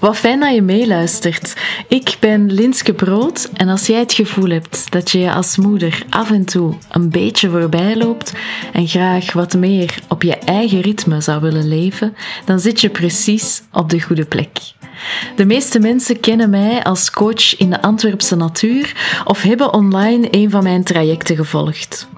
Wat fijn dat je meeluistert. Ik ben Linske Brood en als jij het gevoel hebt dat je je als moeder af en toe een beetje voorbij loopt en graag wat meer op je eigen ritme zou willen leven, dan zit je precies op de goede plek. De meeste mensen kennen mij als coach in de Antwerpse natuur of hebben online een van mijn trajecten gevolgd.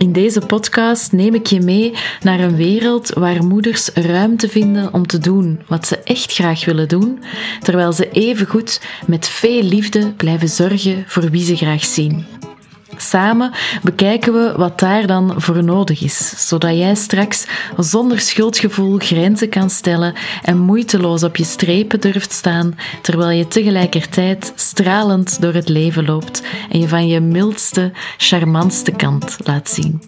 In deze podcast neem ik je mee naar een wereld waar moeders ruimte vinden om te doen wat ze echt graag willen doen, terwijl ze evengoed met veel liefde blijven zorgen voor wie ze graag zien. Samen bekijken we wat daar dan voor nodig is, zodat jij straks zonder schuldgevoel grenzen kan stellen en moeiteloos op je strepen durft staan, terwijl je tegelijkertijd stralend door het leven loopt en je van je mildste, charmantste kant laat zien.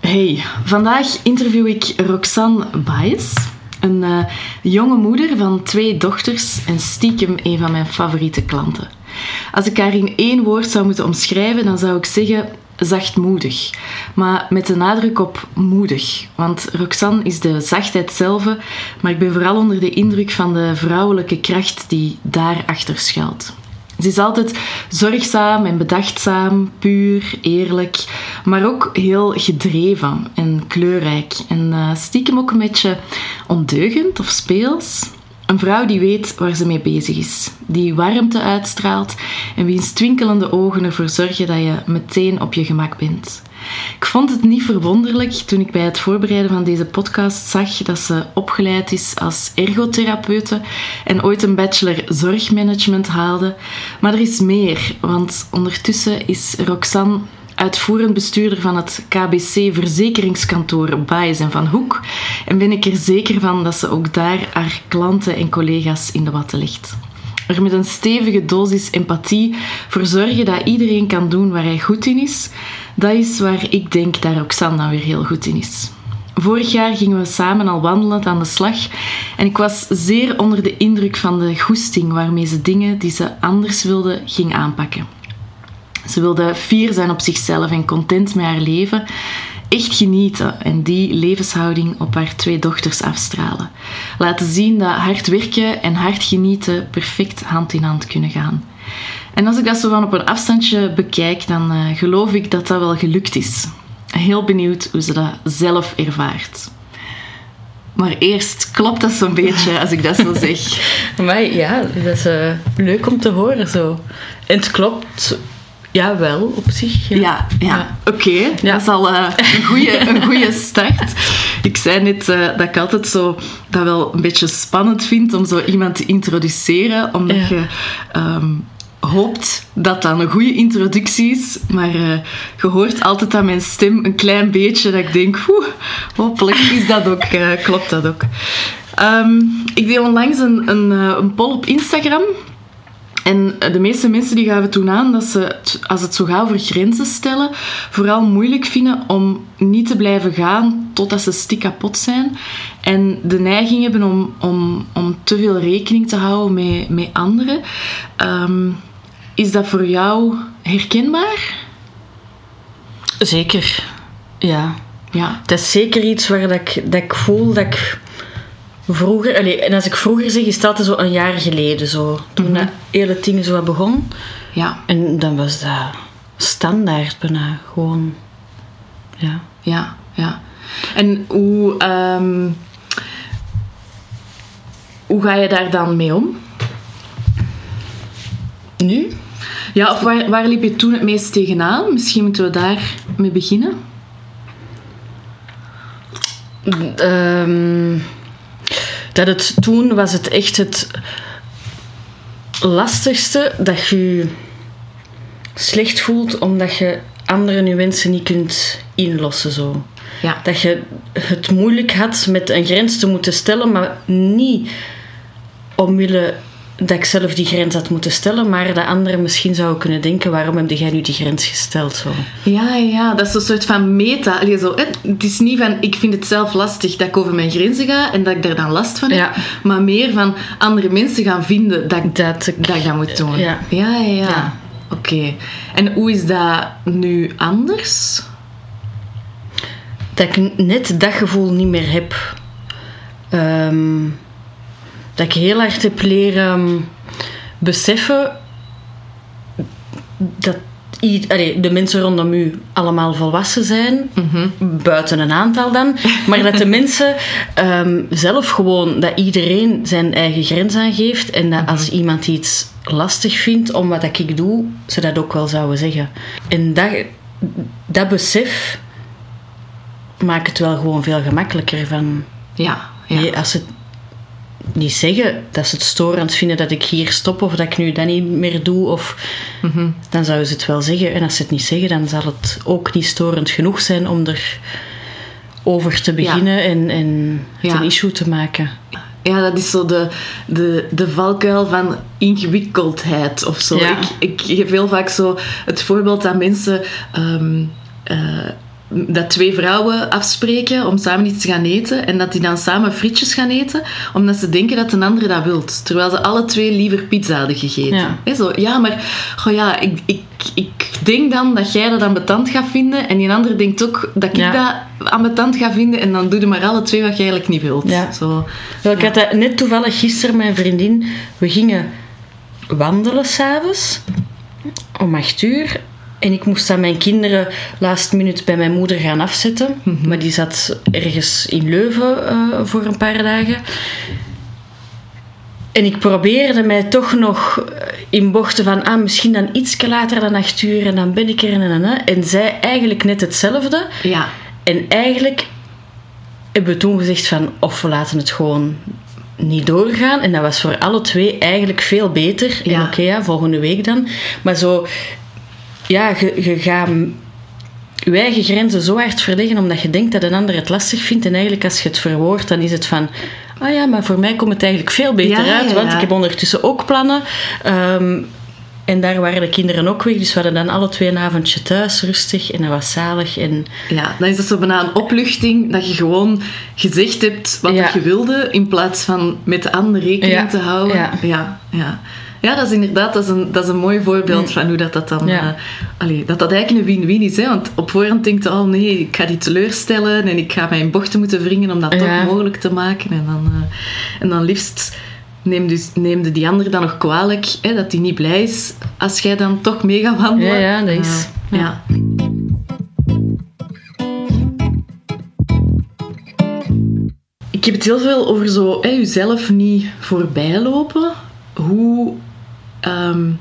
Hey, vandaag interview ik Roxanne Baes een uh, jonge moeder van twee dochters en stiekem een van mijn favoriete klanten. Als ik haar in één woord zou moeten omschrijven, dan zou ik zeggen zachtmoedig. Maar met de nadruk op moedig. Want Roxanne is de zachtheid zelf, maar ik ben vooral onder de indruk van de vrouwelijke kracht die daarachter schuilt. Ze is altijd zorgzaam en bedachtzaam, puur, eerlijk, maar ook heel gedreven en kleurrijk. En uh, stiekem ook een beetje ondeugend of speels. Een vrouw die weet waar ze mee bezig is, die warmte uitstraalt en wiens twinkelende ogen ervoor zorgen dat je meteen op je gemak bent. Ik vond het niet verwonderlijk toen ik bij het voorbereiden van deze podcast zag dat ze opgeleid is als ergotherapeute en ooit een bachelor zorgmanagement haalde. Maar er is meer, want ondertussen is Roxanne uitvoerend bestuurder van het KBC Verzekeringskantoor Baes en Van Hoek en ben ik er zeker van dat ze ook daar haar klanten en collega's in de watten legt. Er met een stevige dosis empathie voor zorgen dat iedereen kan doen waar hij goed in is, dat is waar ik denk dat Roxanne nou weer heel goed in is. Vorig jaar gingen we samen al wandelend aan de slag en ik was zeer onder de indruk van de goesting waarmee ze dingen die ze anders wilde ging aanpakken. Ze wilde fier zijn op zichzelf en content met haar leven, echt genieten en die levenshouding op haar twee dochters afstralen. Laten zien dat hard werken en hard genieten perfect hand in hand kunnen gaan. En als ik dat zo van op een afstandje bekijk, dan uh, geloof ik dat dat wel gelukt is. Heel benieuwd hoe ze dat zelf ervaart. Maar eerst klopt dat zo'n beetje als ik dat zo zeg. maar ja, dat is uh, leuk om te horen zo. En het klopt ja, wel, op zich. Ja, ja, ja. oké. Ja. Dat is al uh, een, goede, een goede start. Ik zei net uh, dat ik altijd zo dat wel een beetje spannend vind om zo iemand te introduceren, omdat je um, hoopt dat dat een goede introductie is, maar uh, je hoort altijd aan mijn stem een klein beetje dat ik denk, hopelijk is dat ook, klopt dat ook. Um, ik deed onlangs een, een, een poll op Instagram en de meeste mensen die gaven toen aan dat ze, als het zo gaat over grenzen stellen, vooral moeilijk vinden om niet te blijven gaan totdat ze stik kapot zijn. En de neiging hebben om, om, om te veel rekening te houden met, met anderen. Um, is dat voor jou herkenbaar? Zeker, ja. ja. Dat is zeker iets waar dat ik, dat ik voel dat ik vroeger, allez, en als ik vroeger zeg, is dat zo een jaar geleden zo. Toen mm -hmm. dat hele dingen zo begon. Ja. En dan was dat standaard bijna gewoon. Ja. Ja, ja. En hoe, um, hoe ga je daar dan mee om? Nu? Ja, of waar, waar liep je toen het meest tegenaan? Misschien moeten we daar mee beginnen. Um, dat het toen was het echt het lastigste dat je je slecht voelt omdat je anderen je wensen niet kunt inlossen. Zo. Ja. Dat je het moeilijk had met een grens te moeten stellen, maar niet omwille dat ik zelf die grens had moeten stellen, maar dat anderen misschien zouden kunnen denken: waarom heb jij nu die grens gesteld? Zo. Ja, ja, dat is een soort van meta. Allee, zo, het is niet van ik vind het zelf lastig dat ik over mijn grenzen ga en dat ik daar dan last van heb, maar meer van andere mensen gaan vinden dat ik dat, dat, dat moet doen. Ja, ja, ja. ja. Oké. En hoe is dat nu anders? Dat ik net dat gevoel niet meer heb Ehm, dat ik heel hard heb leren beseffen dat de mensen rondom u allemaal volwassen zijn, mhm. buiten een aantal dan, maar dat de mensen ehm, zelf gewoon, dat iedereen zijn eigen grens aangeeft en dat als mhm. iemand iets lastig vindt om wat ik doe, ze dat ook wel zouden zeggen. En dat, dat besef maakt het wel gewoon veel gemakkelijker van... Ja, ja. als het niet zeggen dat ze het storend vinden dat ik hier stop of dat ik nu dat niet meer doe. Of, mhm. Dan zouden ze het wel zeggen. En als ze het niet zeggen, dan zal het ook niet storend genoeg zijn om er over te beginnen en, en het een issue te maken. Ja, dat is zo de, de, de valkuil van ingewikkeldheid of zo. Ik, ik geef heel vaak zo het voorbeeld aan mensen. Ehm, eh, dat twee vrouwen afspreken om samen iets te gaan eten en dat die dan samen frietjes gaan eten, omdat ze denken dat een andere dat wilt. Terwijl ze alle twee liever pizza hadden gegeten. Ja, zo, ja maar goh, ja, ik, ik, ik denk dan dat jij dat ambetant gaat vinden en die andere denkt ook dat ik dat ambetant ga vinden en dan doe je maar alle twee wat je eigenlijk niet wilt. Ja. Zo, ik had dat net toevallig gisteren, mijn vriendin, we gingen wandelen s'avonds om acht uur en ik moest dan mijn kinderen last minute bij mijn moeder gaan afzetten. Mhm. Maar die zat ergens in Leuven uh, voor een paar dagen. En ik probeerde mij toch nog in bochten van ah, misschien dan iets later dan acht uur en dan ben ik er en en en. En zij eigenlijk net hetzelfde. Ja. En eigenlijk hebben we toen gezegd van of we laten het gewoon niet doorgaan. En dat was voor alle twee eigenlijk veel beter. Ja. En oké, ja, volgende week dan. Maar zo ja, je, je gaat je eigen grenzen zo hard verleggen omdat je denkt dat een ander het lastig vindt. En eigenlijk als je het verwoordt, dan is het van... Ah ja, maar voor mij komt het eigenlijk veel beter uit. Want ik heb ondertussen ook plannen. Ehm, en daar waren de kinderen ook weg. Dus we hadden dan alle twee een avondje thuis, rustig. En dat was zalig. En... Ja, dan is het zo bijna een opluchting dat je gewoon gezegd hebt wat je wilde. In plaats van met de ander rekening te houden. ja. ja. Ja, dat is inderdaad dat is een, dat is een mooi voorbeeld mm. van hoe dat, dat dan... Ja. Uh, dat dat eigenlijk een win-win is. Hè? Want op voorhand denkt je, oh nee, ik ga die teleurstellen en ik ga mijn bochten moeten wringen om dat toch mogelijk te maken. En dan, uh, en dan liefst neemde, dus, neemde die ander dan nog kwalijk hè, dat hij niet blij is als jij dan toch mee gaat wandelen. Ja, ja dat is... Uh, ja. Ik heb het heel veel over zo hè, jezelf niet voorbij lopen. Hoe Um,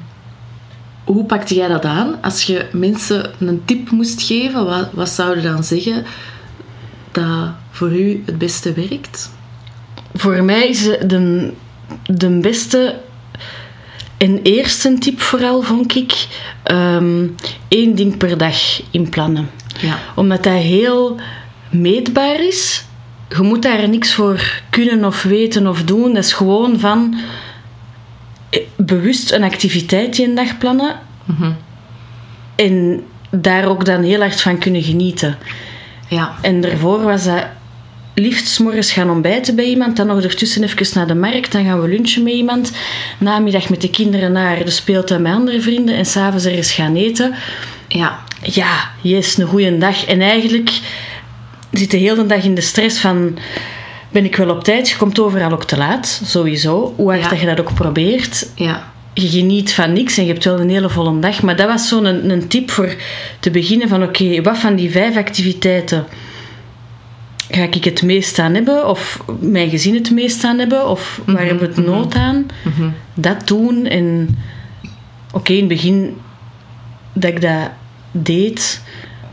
hoe pakte jij dat aan? Als je mensen een tip moest geven, wat, wat zou je dan zeggen dat voor u het beste werkt? Voor mij is de, de beste en eerste tip vooral, vond ik, um, één ding per dag inplannen. Ja. Omdat dat heel meetbaar is. Je moet daar niks voor kunnen of weten of doen. Dat is gewoon van bewust een activiteit een dag plannen. Mhm. En daar ook dan heel hard van kunnen genieten. Ja. En daarvoor was dat liefst morgens gaan ontbijten bij iemand, dan nog ertussen even naar de markt, dan gaan we lunchen met iemand, namiddag met de kinderen naar de speeltuin met andere vrienden en s'avonds ergens gaan eten. Ja. Ja, yes, een goede dag. En eigenlijk zit de hele dag in de stress van ben ik wel op tijd. Je komt overal ook te laat, sowieso. Hoe hard dat je dat ook probeert. Ja. Je geniet van niks en je hebt wel een hele volle dag. Maar dat was zo'n een, een, tip voor te beginnen van... Oké, wat van die vijf activiteiten ga ik het meest aan hebben? Of mijn gezin het meest aan hebben? Of waar mhm, hebben we het mhm. nood aan? Mhm. Dat doen. En oké, in het begin dat ik dat deed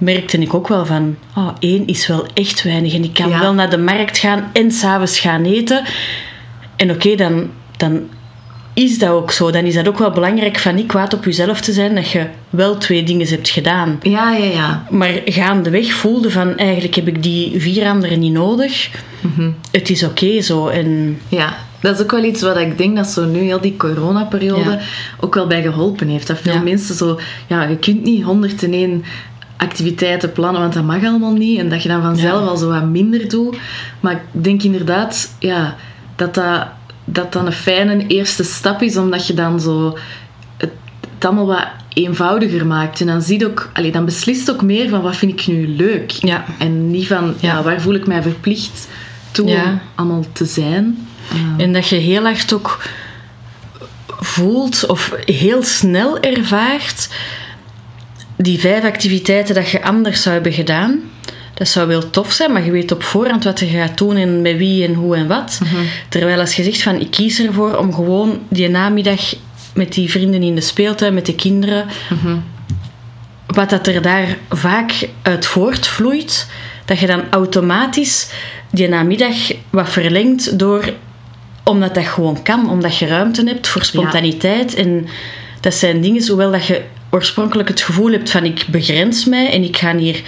merkte ik ook wel van, oh, één is wel echt weinig. En ik kan wel naar de markt gaan en s'avonds gaan eten. En oké, dan, dan is dat ook zo. Dan is dat ook wel belangrijk van niet kwaad op jezelf te zijn dat je wel twee dingen hebt gedaan. Ja, ja, ja. Maar gaandeweg voelde van eigenlijk heb ik die vier anderen niet nodig. Mhm. Het is oké zo. En... Ja, dat is ook wel iets wat ik denk dat zo nu heel die coronaperiode ook wel bij geholpen heeft. Dat veel mensen zo, ja, je kunt niet 101 activiteiten plannen, want dat mag allemaal niet. En dat je dan vanzelf al zo wat minder doet. Maar ik denk inderdaad ja, dat, dat dat dan een fijne eerste stap is, omdat je dan zo het, het allemaal wat eenvoudiger maakt. En dan, ziet ook, allez, dan beslist ook meer van wat vind ik nu leuk. Ja. En niet van ja. waar voel ik mij verplicht toe allemaal te zijn. En dat je heel hard ook voelt of heel snel ervaart die vijf activiteiten dat je anders zou hebben gedaan. Dat zou wel tof zijn, maar je weet op voorhand wat je gaat doen en met wie en hoe en wat. Mhm. Terwijl als je zegt van ik kies ervoor om gewoon die namiddag met die vrienden in de speeltuin, met de kinderen, mhm. wat dat er daar vaak uit voortvloeit, dat je dan automatisch die namiddag wat verlengt door omdat dat gewoon kan, omdat je ruimte hebt voor spontaniteit. En dat zijn dingen, zowel dat je oorspronkelijk het gevoel hebt van ik begrens mij en ik ga hier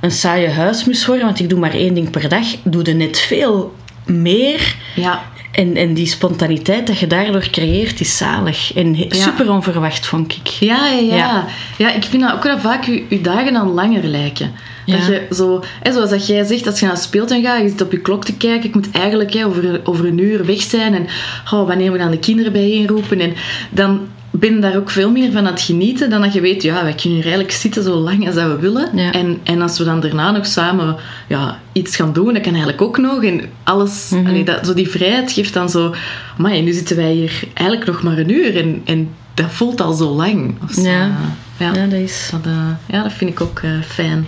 een saaie huismus worden, want ik doe maar één ding per dag, doe je net veel meer. Ja. En, en die spontaniteit dat je daardoor creëert, is zalig. En super onverwacht, vond ik. Ja, ja, ja. ja. ik vind dat ook wel vaak je, je dagen dan langer lijken. Dat je zo, hè, zoals dat jij zegt, als je naar speeltuin gaat, je zit op je klok te kijken, ik moet eigenlijk hè, over, over een uur weg zijn en oh, wanneer we dan de kinderen bijeenroepen. En dan ben daar ook veel meer van aan het genieten dan dat je weet, ja, wij kunnen hier eigenlijk zitten zo lang als dat we willen. En, en als we dan daarna nog samen ja, iets gaan doen, dat kan eigenlijk ook nog. En alles, mm dat, zo die vrijheid geeft dan zo, maar nu zitten wij hier eigenlijk nog maar een uur en, en dat voelt al zo lang. Ja. Ja, dat, is... dat, uh, ja, dat vind ik ook uh, fijn.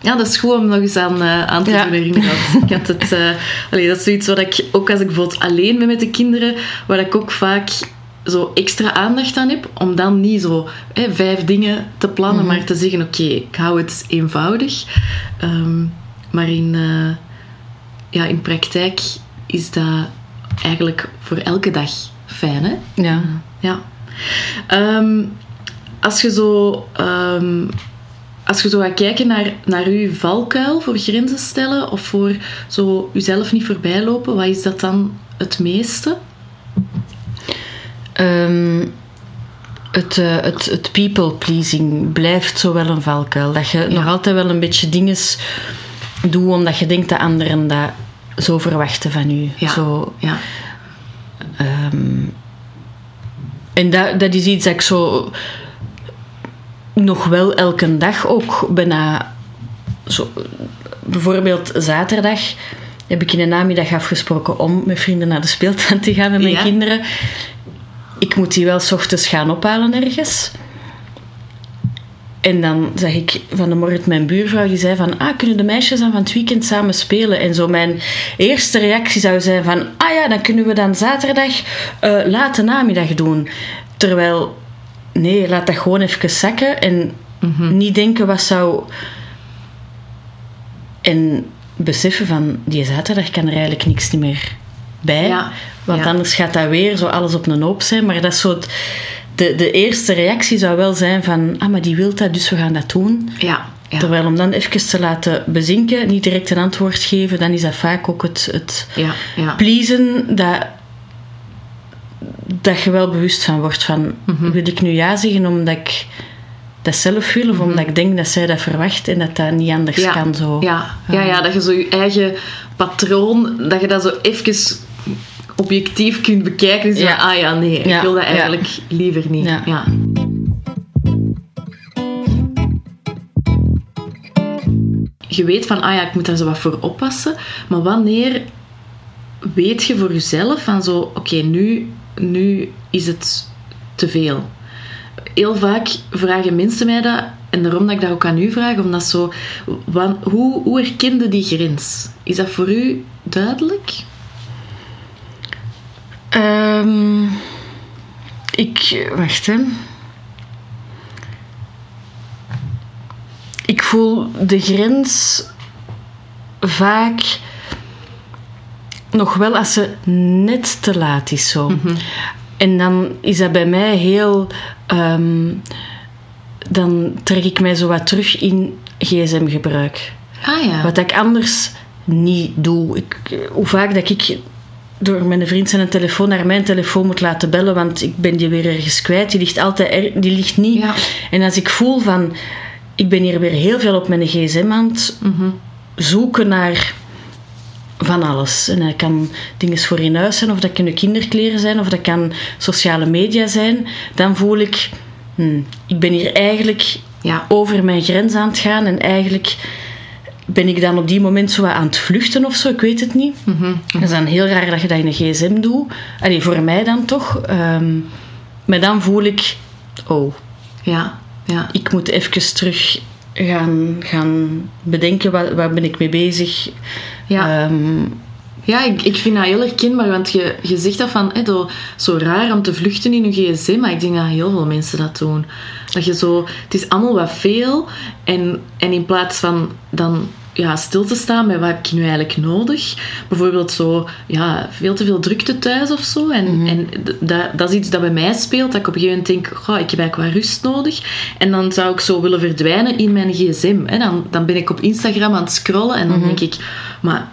Ja, dat is goed om nog eens aan, uh, aan te ja. doen herinneren. ik had het, allee, dat is zoiets wat ik, ook als ik bijvoorbeeld alleen ben met de kinderen, waar ik ook vaak zo extra aandacht aan heb, om dan niet zo hè, vijf dingen te plannen, mhm. maar te zeggen, oké, ik hou het eenvoudig. Um, maar in, ja, in praktijk is dat eigenlijk voor elke dag fijn, hè? Ja. ja. Um, als je zo, um, als je zo gaat kijken naar, naar uw valkuil voor grenzen stellen of voor zo jezelf niet voorbij lopen, wat is dat dan het meeste? Um, het, uh, het, het people-pleasing blijft zo wel een valkuil. Dat je nog altijd wel een beetje dingen doet omdat je denkt dat anderen dat zo verwachten van u. Ja. Zo, ja. Um, en dat, dat is iets dat ik zo nog wel elke dag ook bijna zo, bijvoorbeeld zaterdag heb ik in de namiddag afgesproken om met vrienden naar de speeltuin te gaan met mijn kinderen. Ik moet die wel s ochtends gaan ophalen ergens. En dan zag ik van de morgen mijn buurvrouw die zei van ah, kunnen de meisjes dan van het weekend samen spelen? En zo mijn eerste reactie zou zijn van ah ja, dan kunnen we dan zaterdag uh, late namiddag doen. Terwijl nee, laat dat gewoon even zakken en mhm. niet denken wat zou. En beseffen van die zaterdag kan er eigenlijk niks meer bij. want anders gaat dat weer zo alles op een hoop zijn. Maar dat zo. de, de eerste reactie zou wel zijn van, ah, maar die wil dat, dus we gaan dat doen. Ja. Ja. Terwijl om dan even te laten bezinken, niet direct een antwoord geven, dan is dat vaak ook het, het ja, ja. pleasen dat dat je wel bewust van wordt van mhm. wil ik nu ja zeggen omdat ik dat zelf wil of mhm. omdat ik denk dat zij dat verwacht en dat dat niet anders kan zo. Ja. Ja, ja, dat je zo je eigen patroon, dat je dat zo even objectief kunt bekijken en zeggen, ah ja, nee, ik wil dat eigenlijk liever niet. Ja. Je weet van, ah ja, ik moet daar zo wat voor oppassen, maar wanneer weet je voor jezelf van zo, oké, nu nu is het te veel. Heel vaak vragen mensen mij dat, en daarom dat ik dat ook aan u vraag, omdat zo, hoe, hoe herkende die grens? Is dat voor u duidelijk? Um, ik, wacht hè. Ik voel de grens vaak nog wel als ze net te laat is zo. Mhm. En dan is dat bij mij heel... Ehm, dan trek ik mij zo wat terug in gsm-gebruik. Ah ja. Wat ik anders niet doe. Ik, hoe vaak dat ik door mijn vriend zijn telefoon naar mijn telefoon moet laten bellen, want ik ben die weer ergens kwijt. Die ligt altijd er, die ligt niet. Ja. En als ik voel van, ik ben hier weer heel veel op mijn gsm aan het mhm. zoeken naar van alles. En dat kan dingen voor in huis zijn, of dat kunnen kinderkleren zijn, of dat kan sociale media zijn. Dan voel ik, hmm, ik ben hier eigenlijk ja. over mijn grens aan het gaan en eigenlijk ben ik dan op die moment zo aan het vluchten of zo? Ik weet het niet. Mm Dat is dan heel raar dat je dat in een gsm doet. Allee, voor mij dan toch. Ehm, maar dan voel ik... Oh. Ja, ja. Ik moet even terug gaan, gaan bedenken. Waar, waar ben ik mee bezig? Ja. Ehm, ja, ik, ik vind dat heel herkenbaar, want je, je zegt dat van zo raar om te vluchten in je gsm, maar ik denk dat heel veel mensen dat doen. Dat je zo, het is allemaal wat veel en, en in plaats van dan ja, stil te staan bij wat heb ik nu eigenlijk nodig. Bijvoorbeeld zo, ja, veel te veel drukte thuis of zo. En, mhm. en dat, dat is iets dat bij mij speelt, dat ik op een gegeven moment denk, goh, ik heb eigenlijk wat rust nodig. En dan zou ik zo willen verdwijnen in mijn gsm. Hè. Dan, dan ben ik op Instagram aan het scrollen en dan mhm. denk ik, maar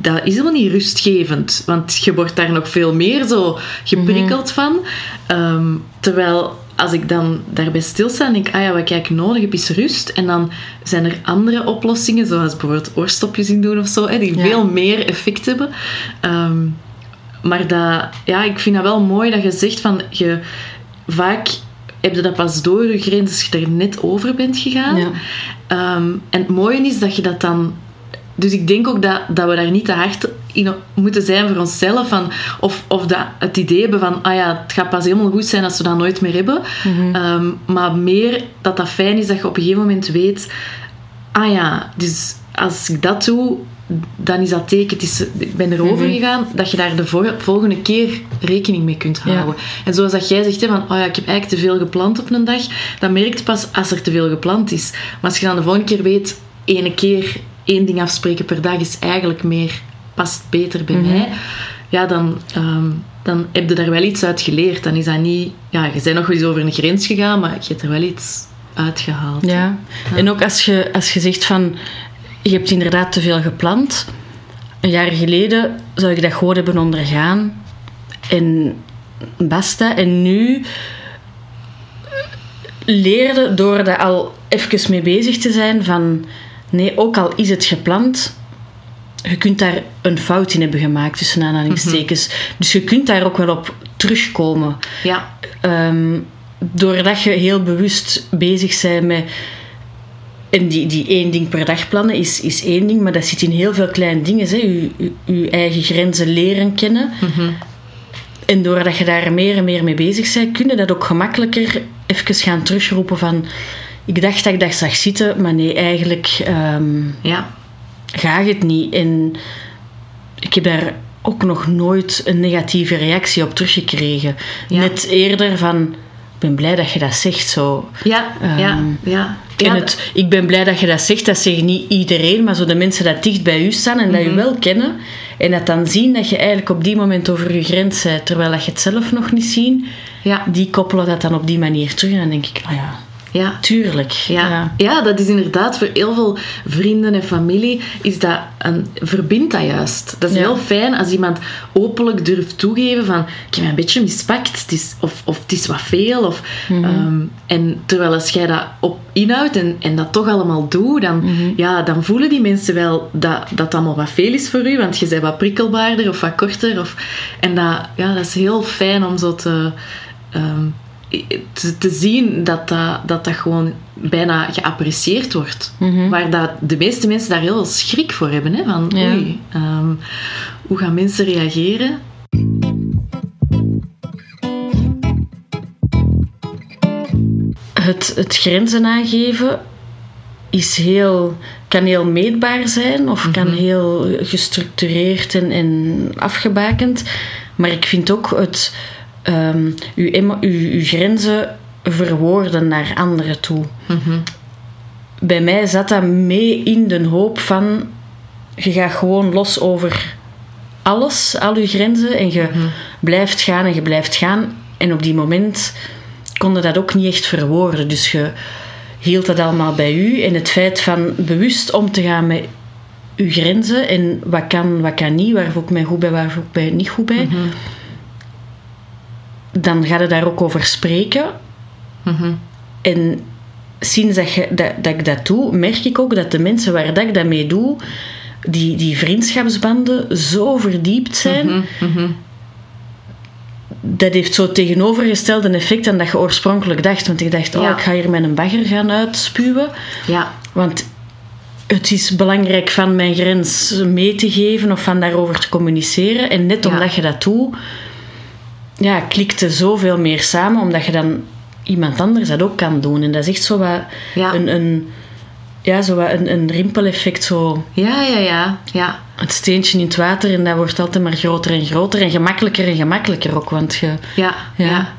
dat is helemaal niet rustgevend. Want je wordt daar nog veel meer zo geprikkeld mhm. van. Ehm, terwijl als ik dan daarbij stilsta en denk, ah ja, wat ik nodig heb is rust. En dan zijn er andere oplossingen, zoals bijvoorbeeld oorstopjes in doen of zo, hè, die veel meer effect hebben. Ehm, maar dat, ja, ik vind dat wel mooi dat je zegt van, je, vaak heb je dat pas door je grens als je er net over bent gegaan. Ja. Ehm, en het mooie is dat je dat dan dus ik denk ook dat, dat we daar niet te hard in moeten zijn voor onszelf. Van, of of dat, het idee hebben van, ah ja, het gaat pas helemaal goed zijn als we dat nooit meer hebben. Mhm. Ehm, maar meer dat dat fijn is dat je op een gegeven moment weet, ah ja, dus als ik dat doe, dan is dat teken, het is, ik ben erover mm gegaan, dat je daar de volgende keer rekening mee kunt houden. En zoals dat jij zegt, hè, van, oh ja, ik heb eigenlijk te veel gepland op een dag, dan merkt pas als er te veel gepland is. Maar als je dan de volgende keer weet, ene keer één ding afspreken per dag is eigenlijk meer, past beter bij mhm. mij. Ja, dan, ehm, dan heb je daar wel iets uit geleerd. Dan is dat niet... Ja, je bent nog wel eens over een grens gegaan, maar je hebt er wel iets uitgehaald. Ja. En ook als je, als je zegt van... Je hebt inderdaad te veel gepland. Een jaar geleden zou ik dat gewoon hebben ondergaan. En basta. En nu leerde door daar al even mee bezig te zijn van Nee, ook al is het gepland, je kunt daar een fout in hebben gemaakt, tussen aanhalingstekens. Mhm. Dus je kunt daar ook wel op terugkomen. Ja. Um, doordat je heel bewust bezig bent met... En die, die één ding per dag plannen is, is één ding, maar dat zit in heel veel kleine dingen. Hè. Je, je, eigen grenzen leren kennen. Mhm. En doordat je daar meer en meer mee bezig bent, kun je dat ook gemakkelijker even gaan terugroepen van ik dacht dat ik dat zag zitten, maar nee, eigenlijk um, ja. gaat het niet. En ik heb daar ook nog nooit een negatieve reactie op teruggekregen. Net eerder van, ik ben blij dat je dat zegt zo. Ja, ja, ehm, ja. En het, ik ben blij dat je dat zegt, dat zegt niet iedereen, maar zo de mensen dat dicht bij u staan en dat je mhm. wel kennen. En dat dan zien dat je eigenlijk op die moment over je grens bent, terwijl dat je het zelf nog niet ziet. Ja. Die koppelen dat dan op die manier terug en dan denk ik, oh ja, ja. Tuurlijk. Ja. ja. dat is inderdaad voor heel veel vrienden en familie is dat een, verbindt dat juist. Dat is heel fijn als iemand openlijk durft toegeven van ik heb een beetje mispakt het is, of, of het is wat veel. Of, mhm. ehm, en terwijl als jij dat op inhoudt en, en dat toch allemaal doet, dan, mhm. ja, dan voelen die mensen wel dat dat allemaal wat veel is voor u, want je bent wat prikkelbaarder of wat korter. Of, en dat, ja, dat is heel fijn om zo te... Ehm, te, zien dat dat, dat dat gewoon bijna geapprecieerd wordt. Mhm. Waar dat de meeste mensen daar heel veel schrik voor hebben. Hè? Van, oei, ehm, hoe gaan mensen reageren? Het, het grenzen aangeven is heel, kan heel meetbaar zijn of kan mhm. heel gestructureerd en, en afgebakend. Maar ik vind ook het um, uw, uw, grenzen verwoorden naar anderen toe. Mhm. Bij mij zat dat mee in de hoop van je gaat gewoon los over alles, al je grenzen en je mhm. blijft gaan en je blijft gaan. En op die moment kon je dat ook niet echt verwoorden. Dus je hield dat allemaal bij u. En het feit van bewust om te gaan met uw grenzen en wat kan, wat kan niet, waar voel ik mij goed bij, waar voel ik mij niet goed bij. Mhm dan ga je daar ook over spreken. Mhm. En sinds dat, je, dat, dat, ik dat doe, merk ik ook dat de mensen waar dat ik dat mee doe, die, die vriendschapsbanden zo verdiept zijn. Mhm, mhm. Dat heeft zo tegenovergesteld een effect aan dat je oorspronkelijk dacht. Want ik dacht, oh, ik ga hier met een bagger gaan uitspuwen. Ja. Want het is belangrijk van mijn grens mee te geven of van daarover te communiceren. En net omdat je dat doet, ja, klikt er zoveel meer samen, omdat je dan iemand anders dat ook kan doen. En dat is echt zo wat een, een, ja, zo wat een, een rimpeleffect. Zo. Ja, ja, ja, ja. Het steentje in het water en dat wordt altijd maar groter en groter en gemakkelijker en gemakkelijker ook. Want je, ja, ja.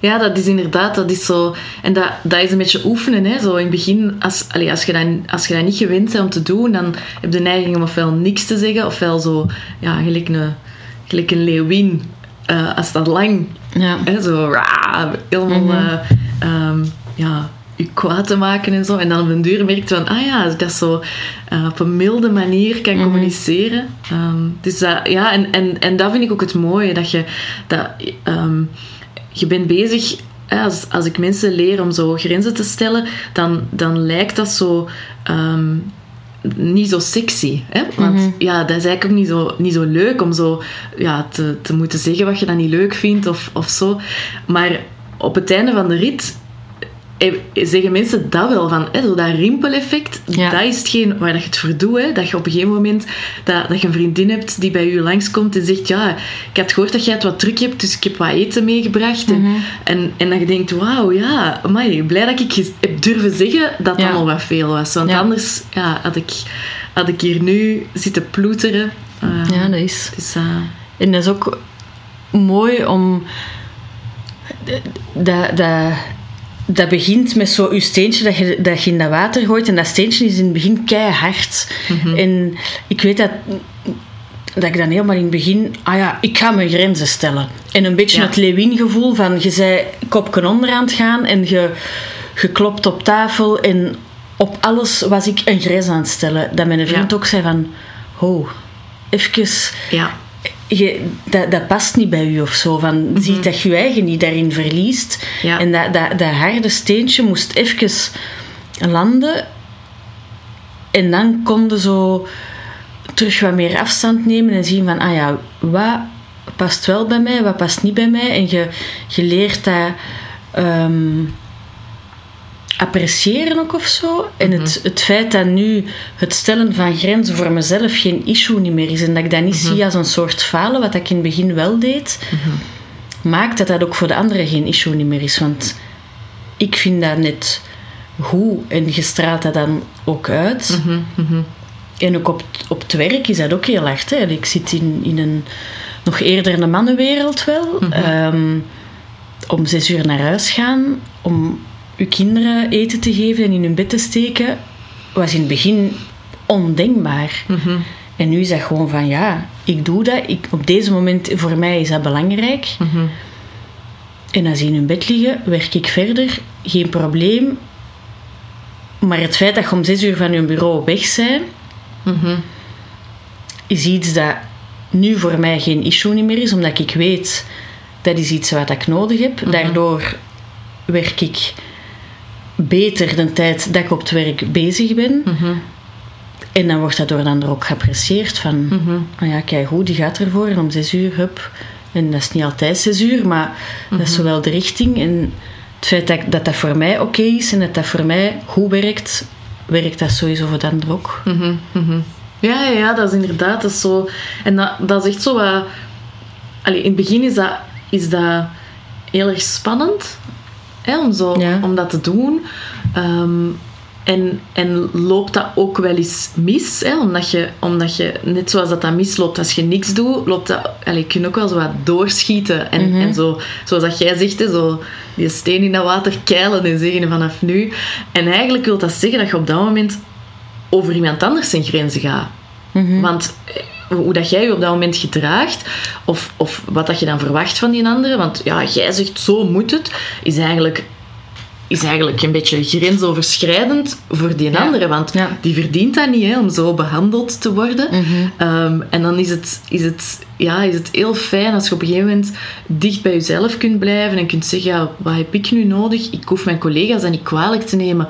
ja. dat is inderdaad, dat is zo. En dat, dat is een beetje oefenen. Hè. Zo in het begin, als, allez, als, je dat, als je dat niet gewend bent om te doen, dan heb je de neiging om ofwel niks te zeggen, ofwel zo, ja, gelijk een, gelijk een leeuwin. Uh, als dat lang, ja. hè, zo, rah, helemaal, mm -hmm. uh, um, ja, je kwaad te maken en zo. En dan op een duur merkt van, ah ja, dat zo uh, op een milde manier kan mm communiceren. Um, dus dat, ja, en, en, en dat vind ik ook het mooie, dat je, dat, um, je bent bezig als, als ik mensen leer om zo grenzen te stellen, dan, dan lijkt dat zo um, niet zo sexy. Hè? Want mm -hmm. ja, dat is eigenlijk ook niet zo, niet zo leuk om zo ja, te, te moeten zeggen wat je dan niet leuk vindt of, of zo. Maar op het einde van de rit zeggen mensen dat wel van hè, zo dat rimpeleffect ja. dat is hetgeen waar dat je het voor doet hè, dat je op een gegeven moment dat, dat je een vriendin hebt die bij je langskomt en zegt ja ik had gehoord dat jij het wat druk hebt dus ik heb wat eten meegebracht en, mm -hmm. en, en, dat je denkt wauw ja amai, blij dat ik heb durven zeggen dat ja. allemaal wat veel was want ja. anders ja, had, ik, had ik hier nu zitten ploeteren uh, ja dat is dus, uh, en dat is ook mooi om dat, dat dat begint met zo je steentje dat je, dat je in dat water gooit. En dat steentje is in het begin keihard. Mm -hmm. En ik weet dat, dat ik dan helemaal in het begin... Ah ja, ik ga mijn grenzen stellen. En een beetje ja. het Lewin-gevoel van... Je zei kopje onder aan het gaan en je, je klopt op tafel. En op alles was ik een grens aan het stellen. Dat mijn vriend ja. ook zei van... Oh, even... Ja je, dat, dat past niet bij u of zo. Van, mm -hmm. Zie dat je je eigen niet daarin verliest. Ja. En dat, dat, dat harde steentje moest even landen. En dan konden zo terug wat meer afstand nemen en zien van, ah ja, wat past wel bij mij, wat past niet bij mij. En je, je leert dat... Um, appreciëren ook of zo. En mm -hmm. het, het feit dat nu het stellen van grenzen voor mezelf geen issue niet meer is en dat ik dat niet mm -hmm. zie als een soort falen, wat ik in het begin wel deed, mm -hmm. maakt dat dat ook voor de anderen geen issue niet meer is. Want ik vind dat net goed en je straalt dat dan ook uit. En ook op, op het werk is dat ook heel hard. Hè. Ik zit in, in een nog eerder een mannenwereld wel. Um, om zes uur naar huis gaan, om je kinderen eten te geven en in hun bed te steken, was in het begin ondenkbaar. Mm -hmm. En nu is dat gewoon van ja, ik doe dat. Ik, op deze moment, voor mij is dat belangrijk. Mm -hmm. En als die in hun bed liggen, werk ik verder. Geen probleem. Maar het feit dat je om zes uur van je bureau weg mm -hmm. is iets dat nu voor mij geen issue meer is, omdat ik weet dat is iets wat ik nodig heb. Daardoor werk ik beter de tijd dat ik op het werk bezig ben. Mm -hmm. En dan wordt dat door een ander ook geapprecieerd. Van, mm -hmm. oh ja, kijk hoe die gaat ervoor. En om zes uur, hup. En dat is niet altijd zes uur, maar mm -hmm. dat is zowel de richting en het feit dat dat, dat voor mij oké okay is en dat dat voor mij goed werkt, werkt dat sowieso voor de ander ook. Ja, ja, dat is inderdaad dat is zo. En dat, dat is echt zo wat. Allee, in het begin is dat, is dat heel erg spannend hè, om, zo, ja. om dat te doen. Um, en, en loopt dat ook wel eens mis? Hè? Omdat, je, omdat je, net zoals dat dat misloopt als je niks doet, loopt dat, allez, kun je ook wel zo wat doorschieten. En, mm -hmm. en zo, zoals dat jij zegt, hè, zo die steen in dat water keilen en zeggen vanaf nu. En eigenlijk wil dat zeggen dat je op dat moment over iemand anders zijn grenzen gaat. Mm -hmm. Want hoe dat jij je op dat moment gedraagt, of, of wat dat je dan verwacht van die andere. Want ja, jij zegt zo moet het, is eigenlijk, is eigenlijk een beetje grensoverschrijdend voor die ja. andere. Want ja. die verdient dat niet hè, om zo behandeld te worden. Mm -hmm. um, en dan is het, is, het, ja, is het heel fijn als je op een gegeven moment dicht bij jezelf kunt blijven en kunt zeggen: ja, wat heb ik nu nodig? Ik hoef mijn collega's dan niet kwalijk te nemen.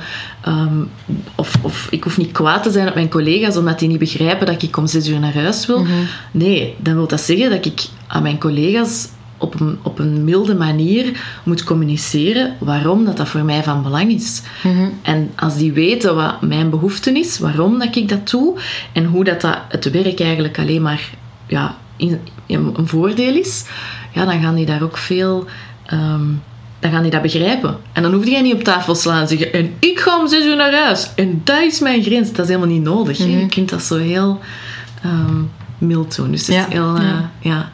Um, of, of ik hoef niet kwaad te zijn op mijn collega's omdat die niet begrijpen dat ik om zes uur naar huis wil. Mm -hmm. Nee, dan wil dat zeggen dat ik aan mijn collega's op een, op een milde manier moet communiceren waarom dat, dat voor mij van belang is. Mhm. En als die weten wat mijn behoefte is, waarom dat ik dat doe en hoe dat, dat het werk eigenlijk alleen maar ja, in, in een voordeel is, ja, dan gaan die daar ook veel. ehm, dan gaan die dat begrijpen. En dan hoef jij niet op tafel slaan en zeggen: En ik ga om zes uur naar huis. En dat is mijn grens. Dat is helemaal niet nodig. Mhm. Je kunt dat zo heel ehm, mild doen. Dus het is heel. eh, ja. ja.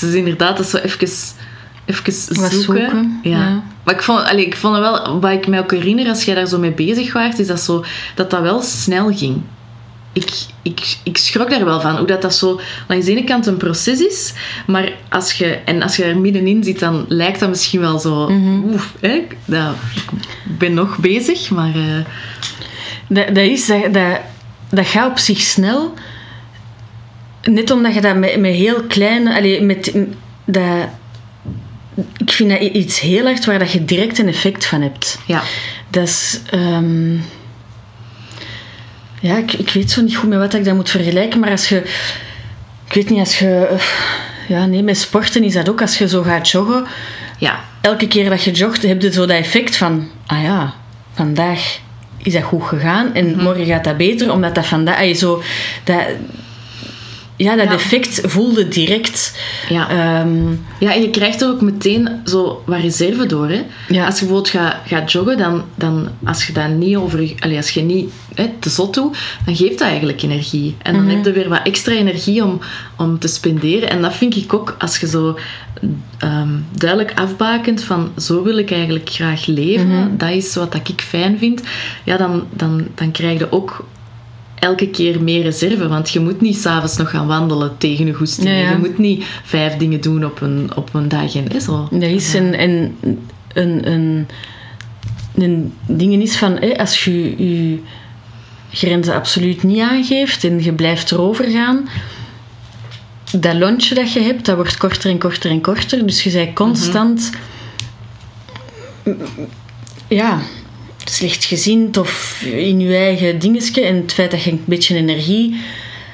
Dus is inderdaad dat zo even, zoeken. zoeken, Ja. ja. Maar ik vond, allee, ik vond wel, wat ik me ook herinner als jij daar zo mee bezig was, is dat zo, dat, dat wel snel ging. Ik, ik, ik schrok daar wel van, hoe dat, dat zo langs de ene kant een proces is, maar als je, en als je er middenin zit, dan lijkt dat misschien wel zo, Mhm. oef, hè, dat, ik ben nog bezig, maar eh, Dat, dat is, dat, dat, dat gaat op zich snel. Net omdat je dat met, met heel kleine... Allee, met, dat, ik vind dat iets heel hard waar dat je direct een effect van hebt. ja. Dat is... ehm, ja, ik, ik weet zo niet goed met wat ik dat moet vergelijken, maar als je... Ik weet niet, als je... eh, Ja, nee, met sporten is dat ook. Als je zo gaat joggen, Ja, elke keer dat je jogt, heb je zo dat effect van... Ah ja, vandaag is dat goed gegaan en morgen gaat dat beter, omdat dat vandaag... je zo, dat, ja, dat Ja. effect voelde direct. ja. Ehm, Ja, en je krijgt er ook meteen zo wat reserve door. Hè? Ja. Als je bijvoorbeeld gaat, gaat joggen, dan, dan als je dat niet over, allee, als je niet hè, te zot doet, dan geeft dat eigenlijk energie. En dan heb je weer wat extra energie om, om te spenderen. En dat vind ik ook, als je zo ehm, duidelijk afbakent van zo wil ik eigenlijk graag leven, dat is wat dat ik fijn vind, ja, dan, dan, dan krijg je ook elke keer meer reserve. Want je moet niet s'avonds nog gaan wandelen tegen je goesting. Ja, ja. Je moet niet vijf dingen doen op een, op een dag. En, hè, zo. dat is een, een, een, een, een ding is van... als je je grenzen absoluut niet aangeeft en je blijft erover gaan... Dat lunchje dat je hebt, dat wordt korter en korter en korter. Dus je bent constant... Ja, slechtgezind of in je eigen dingetje. En het feit dat je een beetje energie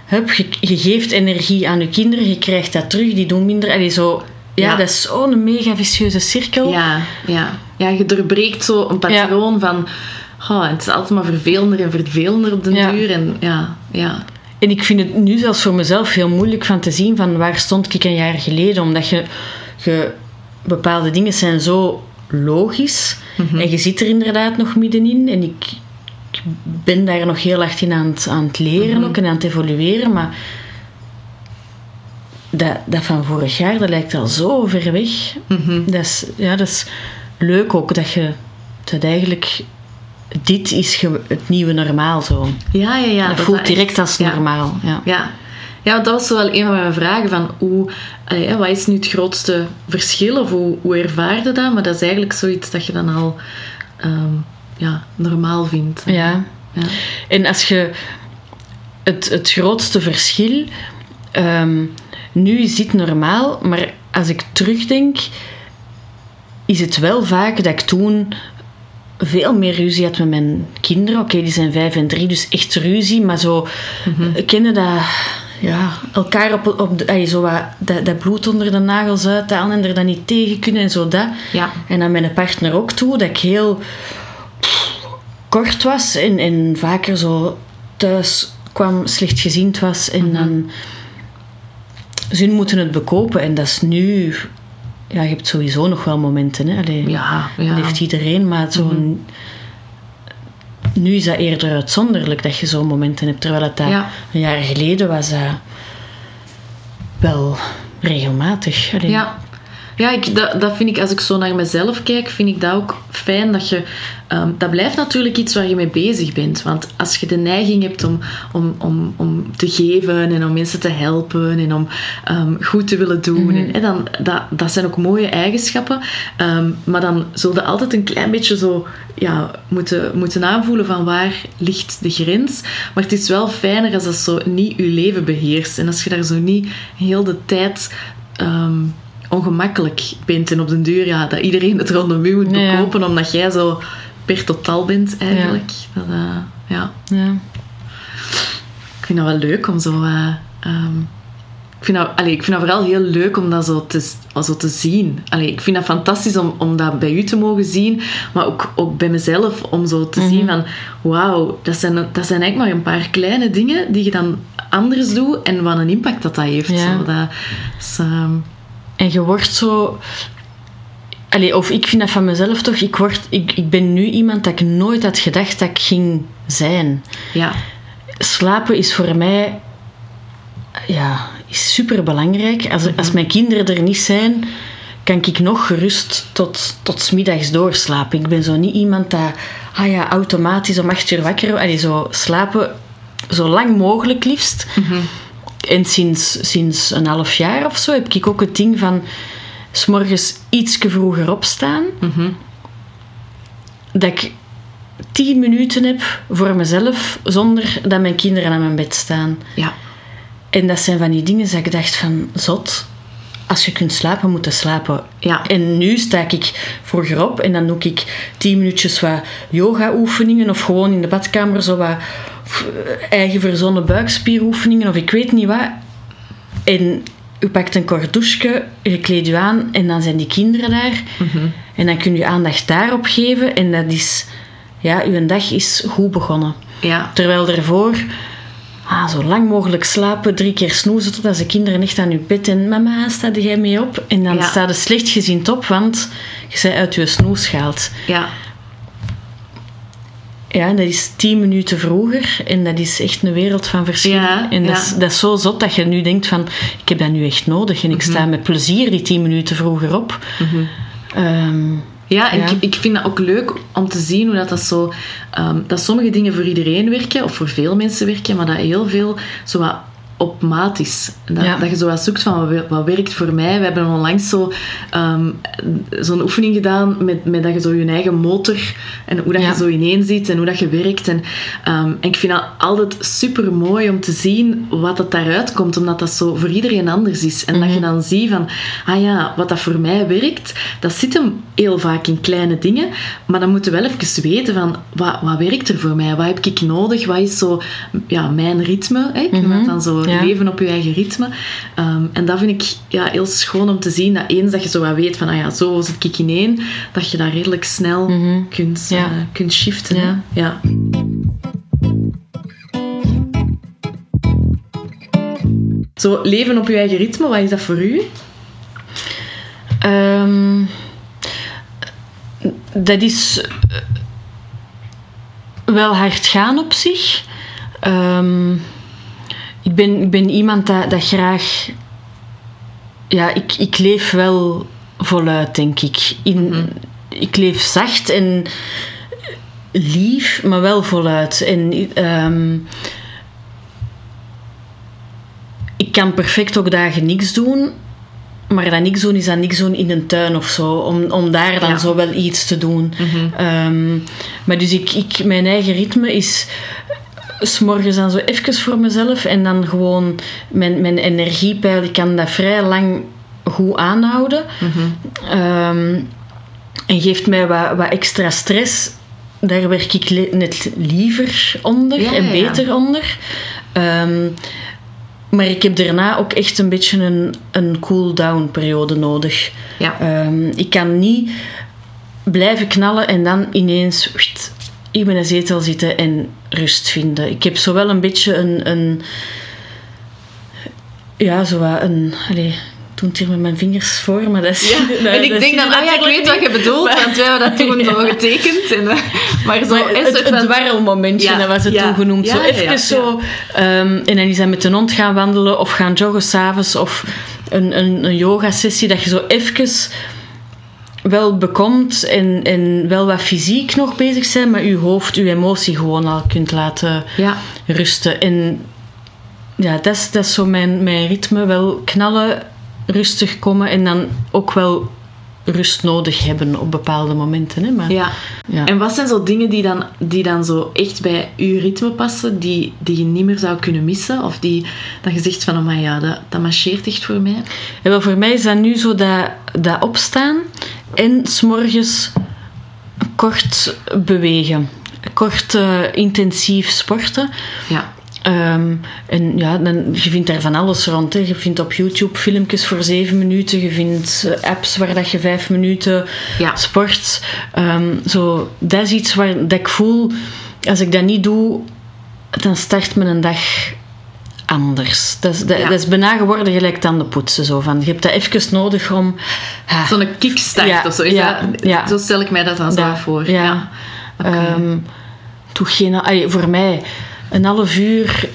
hebt, je, je geeft energie aan je kinderen, je krijgt dat terug, die doen minder. Allee, zo, ja, Ja. dat is zo'n mega vicieuze cirkel. Ja, ja. ja, je doorbreekt zo een patroon van... Oh, het is altijd maar vervelender en vervelender op Ja. duur. En, ja, ja. En ik vind het nu zelfs voor mezelf heel moeilijk van te zien van waar stond ik een jaar geleden. Omdat je, je bepaalde dingen zijn zo logisch. En je zit er inderdaad nog middenin. En ik, ik ben daar nog heel hard in aan het, aan het leren ook en aan het evolueren. Maar dat, dat van vorig jaar, dat lijkt al zo ver weg. dat, is, ja, dat is leuk ook dat je dat eigenlijk... Dit is het nieuwe normaal zo. Ja, ja, ja. dat dat voelt dat direct echt- als normaal. Ja. Ja. ja, want dat was zo wel een van mijn vragen. Van hoe, allee, hè, wat is nu het grootste verschil? Of hoe, hoe ervaarde dat? Maar dat is eigenlijk zoiets dat je dan al ehm, ja, normaal vindt. Ja. Ja. En als je het, het grootste verschil, ehm, nu is dit normaal, maar als ik terugdenk, is het wel vaak dat ik toen veel meer ruzie had met mijn kinderen. Oké, die zijn vijf en drie, dus echt ruzie, maar zo Mhm. kennen dat. Ja, elkaar op, op ay, zo wat, dat, dat bloed onder de nagels uithalen en er dan niet tegen kunnen en zo dat. Ja. En aan mijn partner ook toe, dat ik heel kort was en, en vaker zo thuis kwam, slechtgeziend was en dan ze moeten het bekopen en dat is nu ja, je hebt sowieso nog wel momenten hè. Allee, Ja, ja. dat heeft iedereen, maar zo'n nu is dat eerder uitzonderlijk dat je zo'n momenten hebt, terwijl het dat Ja. een jaar geleden was dat wel regelmatig. Allee. Ja, ja ik, dat, dat vind ik, als ik zo naar mezelf kijk, vind ik dat ook fijn dat je... ehm, dat blijft natuurlijk iets waar je mee bezig bent. Want als je de neiging hebt om, om, om, om te geven en om mensen te helpen en om ehm, goed te willen doen, en, hè, dan, dat, dat zijn ook mooie eigenschappen. Ehm, maar dan zul je altijd een klein beetje zo ja, moeten, moeten aanvoelen van waar ligt de grens. Maar het is wel fijner als dat zo niet je leven beheerst. En als je daar zo niet heel de tijd... ongemakkelijk bent en op den duur ja, dat iedereen het rondom u moet Ja. bekopen omdat jij zo per totaal bent eigenlijk. Dat, eh, ja. Ja. Ik vind dat wel leuk om zo eh, ehm, ik vind, dat, allee, ik vind dat vooral heel leuk om dat zo te, zo te zien. Allee, ik vind dat fantastisch om, om dat bij u te mogen zien, maar ook, ook bij mezelf om zo te zien van wauw, dat zijn, dat zijn eigenlijk maar een paar kleine dingen die je dan anders doet en wat een impact dat dat heeft. Zo, dat is, ehm, En je wordt zo... Allee, of ik vind dat van mezelf toch, ik, word, ik, ik ben nu iemand dat ik nooit had gedacht dat ik ging zijn. Ja. Slapen is voor mij ja, is super belangrijk. Als, als mijn kinderen er niet zijn, kan ik nog gerust tot, tot middags doorslapen. Ik ben zo niet iemand dat ah ja, automatisch om acht uur wakker Allee, zo slapen zo lang mogelijk liefst. En sinds, sinds een half jaar of zo heb ik ook het ding van s morgens iets vroeger opstaan. Dat ik tien minuten heb voor mezelf zonder dat mijn kinderen aan mijn bed staan. Ja. En dat zijn van die dingen dat ik dacht van, zot, als je kunt slapen, moet je slapen. Ja. En nu sta ik vroeger op en dan doe ik tien minuutjes wat yoga-oefeningen of gewoon in de badkamer zo wat eigen verzonnen buikspieroefeningen of ik weet niet wat. En je pakt een kort douche, je kleedt je aan en dan zijn die kinderen daar. En dan kun je aandacht daarop geven en dat is, ja, je dag is goed begonnen. Ja. Terwijl ervoor ah, zo lang mogelijk slapen, drie keer snoezen totdat de kinderen echt aan je bed en mama, sta jij mee op? En dan Ja. staat je slecht gezien op, want je bent uit je snoes gehaald. Ja. Ja, dat is tien minuten vroeger en dat is echt een wereld van verschil. Ja, en dat, ja. is, dat is zo zot dat je nu denkt van, ik heb dat nu echt nodig en ik Mhm. sta met plezier die tien minuten vroeger op. Ehm, Ja, en Ja. Ik, ik vind dat ook leuk om te zien hoe dat, dat zo... ehm, dat sommige dingen voor iedereen werken, of voor veel mensen werken, maar dat heel veel zo wat op maat is. Dat, Ja. dat je zo wat zoekt van wat, werkt voor mij. We hebben onlangs zo, ehm, zo'n oefening gedaan met, met dat je zo je eigen motor en hoe dat Ja. je zo ineen ziet en hoe dat je werkt. En, ehm, en ik vind dat altijd super mooi om te zien wat dat daaruit komt, omdat dat zo voor iedereen anders is. En dat je dan ziet van, ah ja, wat dat voor mij werkt, dat zit hem heel vaak in kleine dingen, maar dan moeten we wel even weten van, wat, wat werkt er voor mij? Wat heb ik nodig? Wat is zo ja, mijn ritme? Hè? Ik noem dat dan zo Ja. leven op je eigen ritme. Ehm, en dat vind ik ja, heel schoon om te zien, dat eens dat je zo wat weet van, ah ja, zo zit ik ineen, dat je dat redelijk snel kunt, Ja. eh, kunt shiften. Ja. ja. Zo, leven op je eigen ritme, wat is dat voor u? Ehm, dat is eh, wel hard gaan op zich. Ehm, ik, ben, ik ben iemand dat, dat graag. Ja, ik, ik leef wel voluit, denk ik. In, Ik leef zacht en lief, maar wel voluit. En ehm, ik kan perfect ook dagen niks doen. Maar dat niks doen is dan niks doen in een tuin of zo. Om, om daar dan Ja. zo wel iets te doen. Ehm, maar dus ik, ik, mijn eigen ritme is... S'morgens dan zo even voor mezelf. En dan gewoon mijn, mijn energiepeil. Ik kan dat vrij lang goed aanhouden. Ehm, en geeft mij wat, wat extra stress. Daar werk ik net liever onder Ja, en ja. beter onder. Ehm, maar ik heb daarna ook echt een beetje een, een cool-down periode nodig. Ja. Ehm, ik kan niet blijven knallen en dan ineens in mijn zetel zitten en rust vinden. Ik heb zowel een beetje een... een ja, zo een... Ik doe het hier met mijn vingers voor, maar dat is... dat- en ik dat denk dan, ah ja, ik weet wat je bedoelt, Maar- want wij hebben dat toen Ja. getekend. En, eh, maar zo, Maar een het, het dwarrelmomentje, Ja, dat was het ja, toen genoemd. ja, zo ja, even ja, zo. ehm, en dan is dat met de hond gaan wandelen of gaan joggen s'avonds of een, een, een yoga-sessie. Dat je zo even wel bekomt en, en wel wat fysiek nog bezig bent, maar je hoofd, je emotie gewoon al kunt laten Ja. rusten. En ja, dat is, dat is zo mijn, mijn ritme. Wel knallen, rustig komen en dan ook wel rust nodig hebben op bepaalde momenten. Hè? Maar, Ja. Ja. En wat zijn zo dingen die dan, die dan zo echt bij uw ritme passen, die, die je niet meer zou kunnen missen? Of die dat je zegt van, oh maar ja, dat, dat marcheert echt voor mij? Ja, wel, voor mij is dat nu zo dat, dat opstaan en s'morgens kort bewegen. Kort eh, intensief sporten. Ja. Ehm, en ja, dan, je vindt daar van alles rond. Hè. Je vindt op YouTube filmpjes voor zeven minuten. Je vindt eh, apps waar dat je vijf minuten ja. sport. Um, zo, dat is iets waar dat ik voel... Als ik dat niet doe, dan start mijn dag anders. Dat is, dat, is bijna geworden gelijk aan de poetsen. Zo. Van, je hebt dat even nodig om... Zo'n kickstart ja, of zo. Is dat, Zo stel ik mij dat dan zo voor. Ja. Okay. Um, geen, voor mij een half uur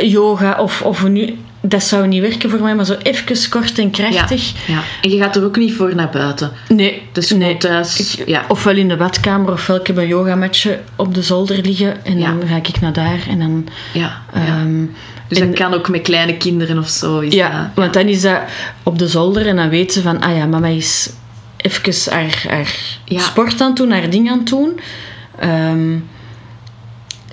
yoga of, of nu dat zou niet werken voor mij, maar zo even kort en krachtig. Ja, ja. En je gaat er ook niet voor naar buiten? Nee. Dus nee. thuis... ja. Ofwel in de badkamer, ofwel ik heb een yogamatje op de zolder liggen en dan ga ik naar daar en dan... Ja, um, Dus dat kan ook met kleine kinderen of zo. Is ja, want dan is dat op de zolder en dan weten ze van, ah ja, mama is even haar, haar sport aan het doen, haar ding aan het doen. Um,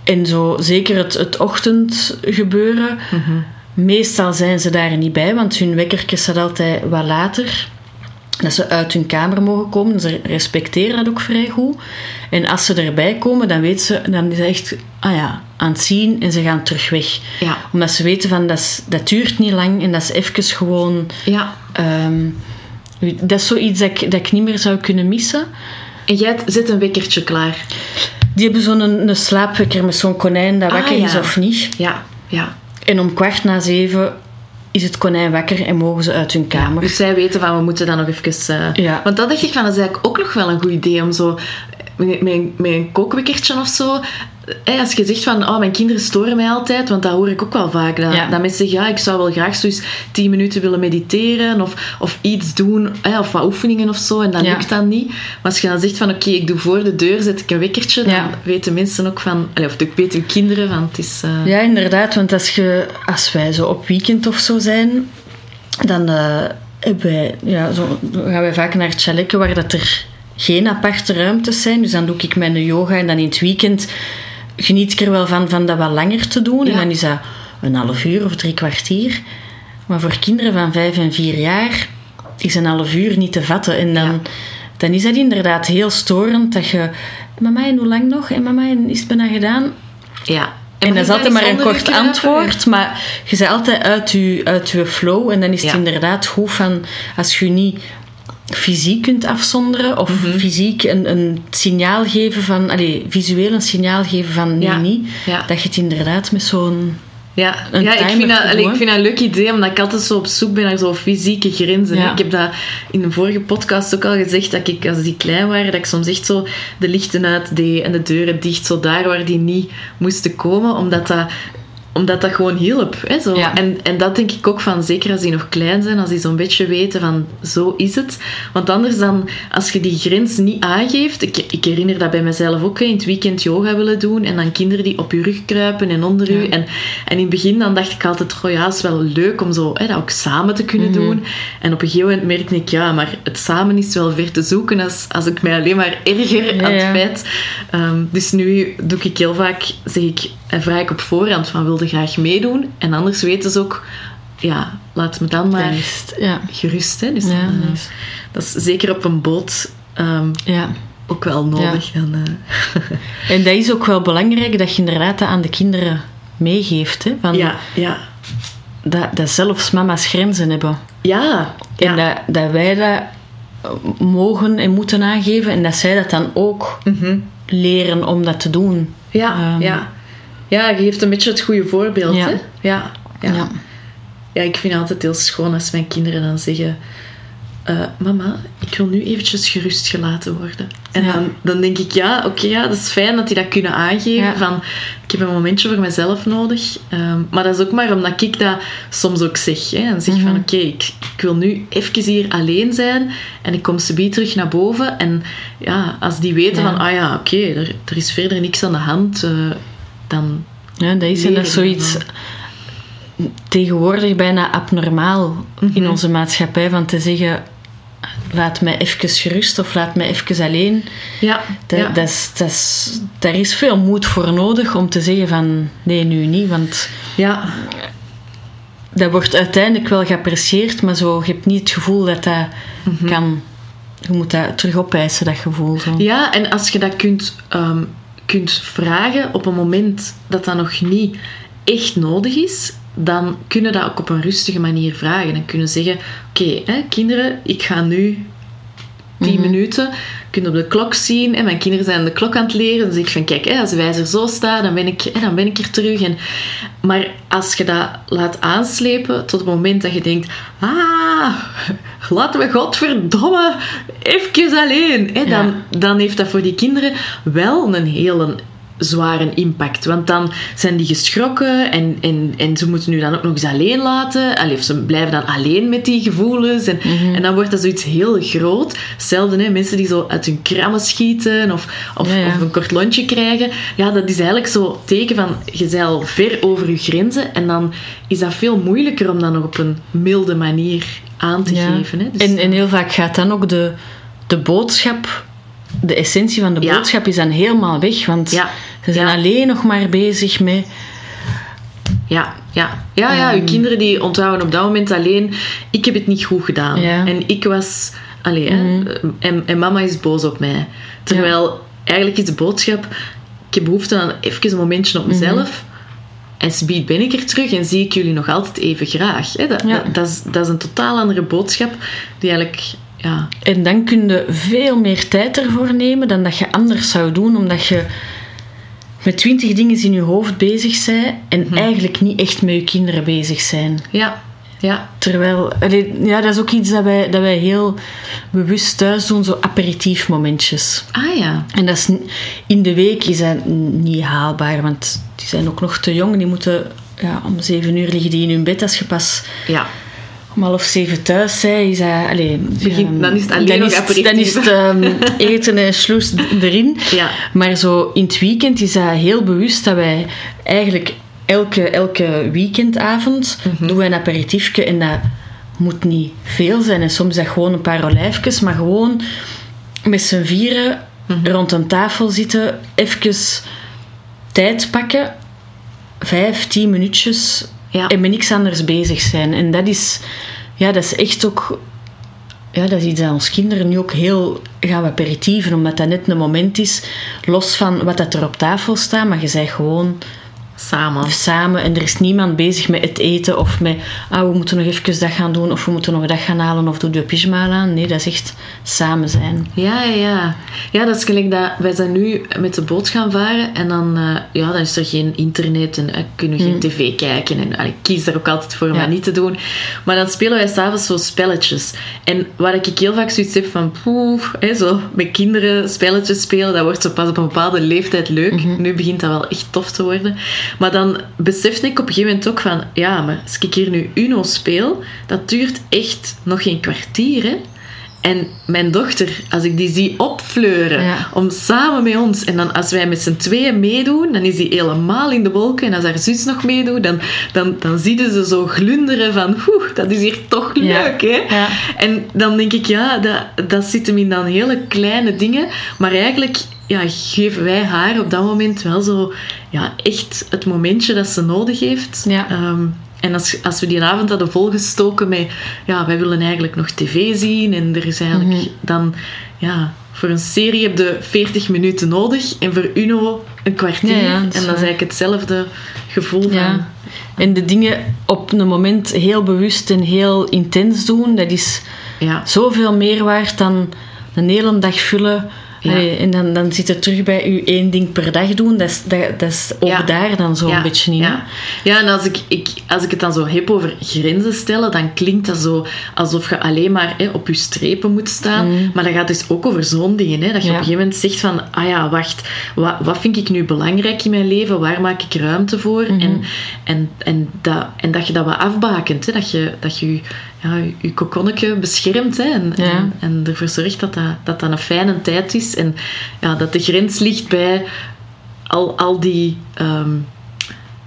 en zo, zeker het, het ochtendgebeuren. Mm Meestal zijn ze daar niet bij, want hun wekkertje staat altijd wat later. Dat ze uit hun kamer mogen komen. Ze respecteren dat ook vrij goed. En als ze erbij komen, dan weten ze, dan is het echt ah ja, aan het zien en ze gaan terug weg. Ja. Omdat ze weten van dat, dat duurt niet lang en dat is even gewoon. Ja. Um, dat is zoiets dat ik, dat ik niet meer zou kunnen missen. En jij zet een wekkertje klaar? Die hebben zo'n een, een slaapwekker met zo'n konijn dat wakker ah, is of niet. Ja, ja. En om kwart na zeven is het konijn wakker en mogen ze uit hun kamer. dus zij weten van we moeten dan nog even. Uh, ja. Want dat dacht ik van dat is eigenlijk ook nog wel een goed idee om zo met, met, met een kookwekkertje of zo als je zegt van, oh, mijn kinderen storen mij altijd, want dat hoor ik ook wel vaak. Dat, dat mensen zeggen, ja, ik zou wel graag zo eens tien minuten willen mediteren of, of iets doen, of wat oefeningen of zo, en dat lukt dan niet. Maar als je dan zegt van, oké, ik doe voor de deur, zet ik een wekkertje, dan weten mensen ook van, of ik weet hun kinderen van, het is... Uh... Ja, inderdaad, want als, je, als wij zo op weekend of zo zijn, dan uh, wij, ja, zo, gaan wij vaak naar het chaletje waar dat er geen aparte ruimtes zijn. Dus dan doe ik mijn yoga en dan in het weekend geniet ik er wel van, van dat wat langer te doen. En dan is dat een half uur of drie kwartier. Maar voor kinderen van vijf en vier jaar is een half uur niet te vatten. En dan, dan is dat inderdaad heel storend dat je... Mama, en hoe lang nog? En mama, en is het bijna gedaan? Ja. En, dat is altijd maar een kort antwoord, maar je bent altijd uit je, uit je flow. En dan is het inderdaad goed van, als je niet fysiek kunt afzonderen of mhm. fysiek een, een signaal geven van, allez, visueel een signaal geven van nee, niet, dat je het inderdaad met zo'n ja, ja ik, vind dat, allee, ik vind dat een leuk idee, omdat ik altijd zo op zoek ben naar zo'n fysieke grenzen. Ik heb dat in een vorige podcast ook al gezegd, dat ik, als die klein waren, dat ik soms echt zo de lichten uit deed en de deuren dicht, zo daar waar die niet moesten komen, omdat dat omdat dat gewoon hielp. Hè, zo. En, en dat denk ik ook van, zeker als die nog klein zijn, als die zo'n beetje weten van, zo is het. Want anders dan, als je die grens niet aangeeft... Ik, ik herinner dat bij mezelf ook, in het weekend yoga willen doen en dan kinderen die op je rug kruipen en onder u. En, en in het begin dan dacht ik altijd, oh ja, is wel leuk om zo, hè, dat ook samen te kunnen mhm. doen. En op een gegeven moment merkte ik, ja, maar het samen is wel ver te zoeken als, als ik mij alleen maar erger aan het feit. Ehm, dus nu doe ik heel vaak, zeg ik, en vraag ik op voorhand van, wilde graag meedoen. En anders weten ze ook, ja, laat me dan maar ja. gerust. Hè. Dus ja, dan, uh, dat is zeker op een boot um, ja. ook wel nodig. Dan, uh. en dat is ook wel belangrijk dat je inderdaad dat aan de kinderen meegeeft. Hè? Van, ja, ja. Dat, dat zelfs mama's grenzen hebben. Ja. En dat, dat wij dat mogen en moeten aangeven en dat zij dat dan ook mm -hmm. leren om dat te doen. Ja, um, ja. Ja, je geeft een beetje het goede voorbeeld. Ja. Hè? Ja, ja. ja. ja ik vind het altijd heel schoon als mijn kinderen dan zeggen... Uh, mama, ik wil nu eventjes gerust gelaten worden. En dan, dan denk ik, ja, oké, ja, dat is fijn dat die dat kunnen aangeven. Van, ik heb een momentje voor mezelf nodig. Um, maar dat is ook maar omdat ik dat soms ook zeg. Hè, en zeg van, mhm. oké, ik, ik, wil nu even hier alleen zijn. En ik kom ze terug naar boven. En ja, als die weten van, ah ja, oké, er, er is verder niks aan de hand... Uh, dan. Ja, dat is, dat zoiets tegenwoordig bijna abnormaal in mhm. onze maatschappij van te zeggen laat mij even gerust of laat mij even alleen. Ja, dat, ja. Dat is, dat is, daar is veel moed voor nodig om te zeggen van nee, nu niet, want ja. dat wordt uiteindelijk wel geapprecieerd, maar zo, je hebt niet het gevoel dat dat mhm. kan. Je moet dat terug opeisen, dat gevoel. Zo. Ja, en als je dat kunt um, kunt vragen op een moment dat dat nog niet echt nodig is, dan kunnen dat ook op een rustige manier vragen. Dan kunnen zeggen: Oké, kinderen, ik ga nu 10 mhm. minuten. kunnen op de klok zien. En mijn kinderen zijn de klok aan het leren. Zeg ik van, kijk, als de wijzer zo staat, dan ben ik, dan ben ik er terug. En, maar als je dat laat aanslepen tot het moment dat je denkt... Ah, laten we godverdomme even alleen. Hè, dan, dan heeft dat voor die kinderen wel een hele zware impact. Want dan zijn die geschrokken en, en, en ze moeten nu dan ook nog eens alleen laten. Allee, of ze blijven dan alleen met die gevoelens. En, mhm. en dan wordt dat zoiets heel groot. Hetzelfde, hè, mensen die zo uit hun krammen schieten of, of, of een kort lontje krijgen. Ja, dat is eigenlijk zo teken van je bent al ver over je grenzen. En dan is dat veel moeilijker om dat nog op een milde manier aan te geven. Hè. Dus, en, en heel vaak gaat dan ook de, de boodschap de essentie van de boodschap is dan helemaal weg. Want ze zijn alleen nog maar bezig met... Ja, ja. Ja, ja, uw ehm. kinderen die onthouden op dat moment alleen... Ik heb het niet goed gedaan. En ik was... Allee, mhm. en, en mama is boos op mij. Terwijl, eigenlijk is de boodschap... Ik heb behoefte aan even een momentje op mezelf... Mm En speed ben ik er terug en zie ik jullie nog altijd even graag. Dat, dat, dat, is, dat is een totaal andere boodschap die eigenlijk ja. En dan kun je veel meer tijd ervoor nemen dan dat je anders zou doen, omdat je met twintig dingen in je hoofd bezig bent en hm. eigenlijk niet echt met je kinderen bezig zijn. Ja. Ja. Terwijl, ja, dat is ook iets dat wij, dat wij heel bewust thuis doen, zo aperitiefmomentjes. Ah ja. En dat is, in de week is dat niet haalbaar, want die zijn ook nog te jong. Die moeten, ja, om zeven uur liggen die in hun bed als je pas ja om half zeven thuis zijn, is dat... Allee, Begin, dan is het alleen dan nog is, Dan is het um, eten en sloes erin. Ja. Maar zo in het weekend is dat heel bewust dat wij eigenlijk elke, elke weekendavond mm doen wij een aperitiefje en dat moet niet veel zijn. En soms is dat gewoon een paar olijfjes, maar gewoon met z'n vieren mhm. rond een tafel zitten, even tijd pakken, vijf, tien minuutjes En met niks anders bezig zijn. En dat is, ja, dat is echt ook... Ja, dat is iets dat ons kinderen nu ook heel gaan we aperitieven, omdat dat net een moment is, los van wat dat er op tafel staat, maar je zegt gewoon Samen. Samen. En er is niemand bezig met het eten of met, ah, we moeten nog even dat gaan doen of we moeten nog dat gaan halen of doe je pyjama aan. Nee, dat is echt samen zijn. Ja, ja, ja. Ja, dat is gelijk dat wij zijn nu met de boot gaan varen en dan, uh, ja, dan is er geen internet en uh, kunnen we geen mm. tv kijken. En ik kies daar ook altijd voor om dat niet te doen. Maar dan spelen wij s'avonds zo spelletjes. En waar ik heel vaak zoiets heb van, poef, hè, zo met kinderen spelletjes spelen, dat wordt zo pas op een bepaalde leeftijd leuk. Mhm. Nu begint dat wel echt tof te worden. Maar dan besefte ik op een gegeven moment ook van... Ja, maar als ik hier nu Uno speel, dat duurt echt nog geen kwartier, hè? En mijn dochter, als ik die zie opfleuren om samen met ons, en dan als wij met z'n tweeën meedoen, dan is die helemaal in de wolken. En als haar zus nog meedoet, dan, dan, dan zie je ze zo glunderen van, oeh, dat is hier toch leuk, hè? Ja. En dan denk ik, ja, dat, dat zit hem in dan hele kleine dingen. Maar eigenlijk ja, geven wij haar op dat moment wel zo ja, echt het momentje dat ze nodig heeft. Ja. Ehm, en als, als we die avond hadden volgestoken met, ja, wij willen eigenlijk nog tv zien en er is eigenlijk mhm. dan, ja, voor een serie heb je 40 minuten nodig en voor Uno een kwartier. en dat is eigenlijk hetzelfde gevoel van... En de dingen op een moment heel bewust en heel intens doen, dat is ja. zoveel meer waard dan een hele dag vullen en dan, dan zit het terug bij u één ding per dag doen. Dat is, dat, dat is ook daar dan zo een beetje in. Ja, ja en als ik, ik, als ik het dan zo heb over grenzen stellen, dan klinkt dat zo alsof je alleen maar hè, op je strepen moet staan. Mm. Maar dat gaat dus ook over zo'n dingen. Hè, dat je op een gegeven moment zegt van, ah ja, wacht, wat, wat vind ik nu belangrijk in mijn leven? Waar maak ik ruimte voor? Mm-hmm. En, en, en, dat, en dat je dat wat afbakent. Hè, dat je dat je, ja, je kokonnetje beschermt hè, en, en, en, ervoor zorgt dat dat, dat dat een fijne tijd is en ja, dat de grens ligt bij al, al die um,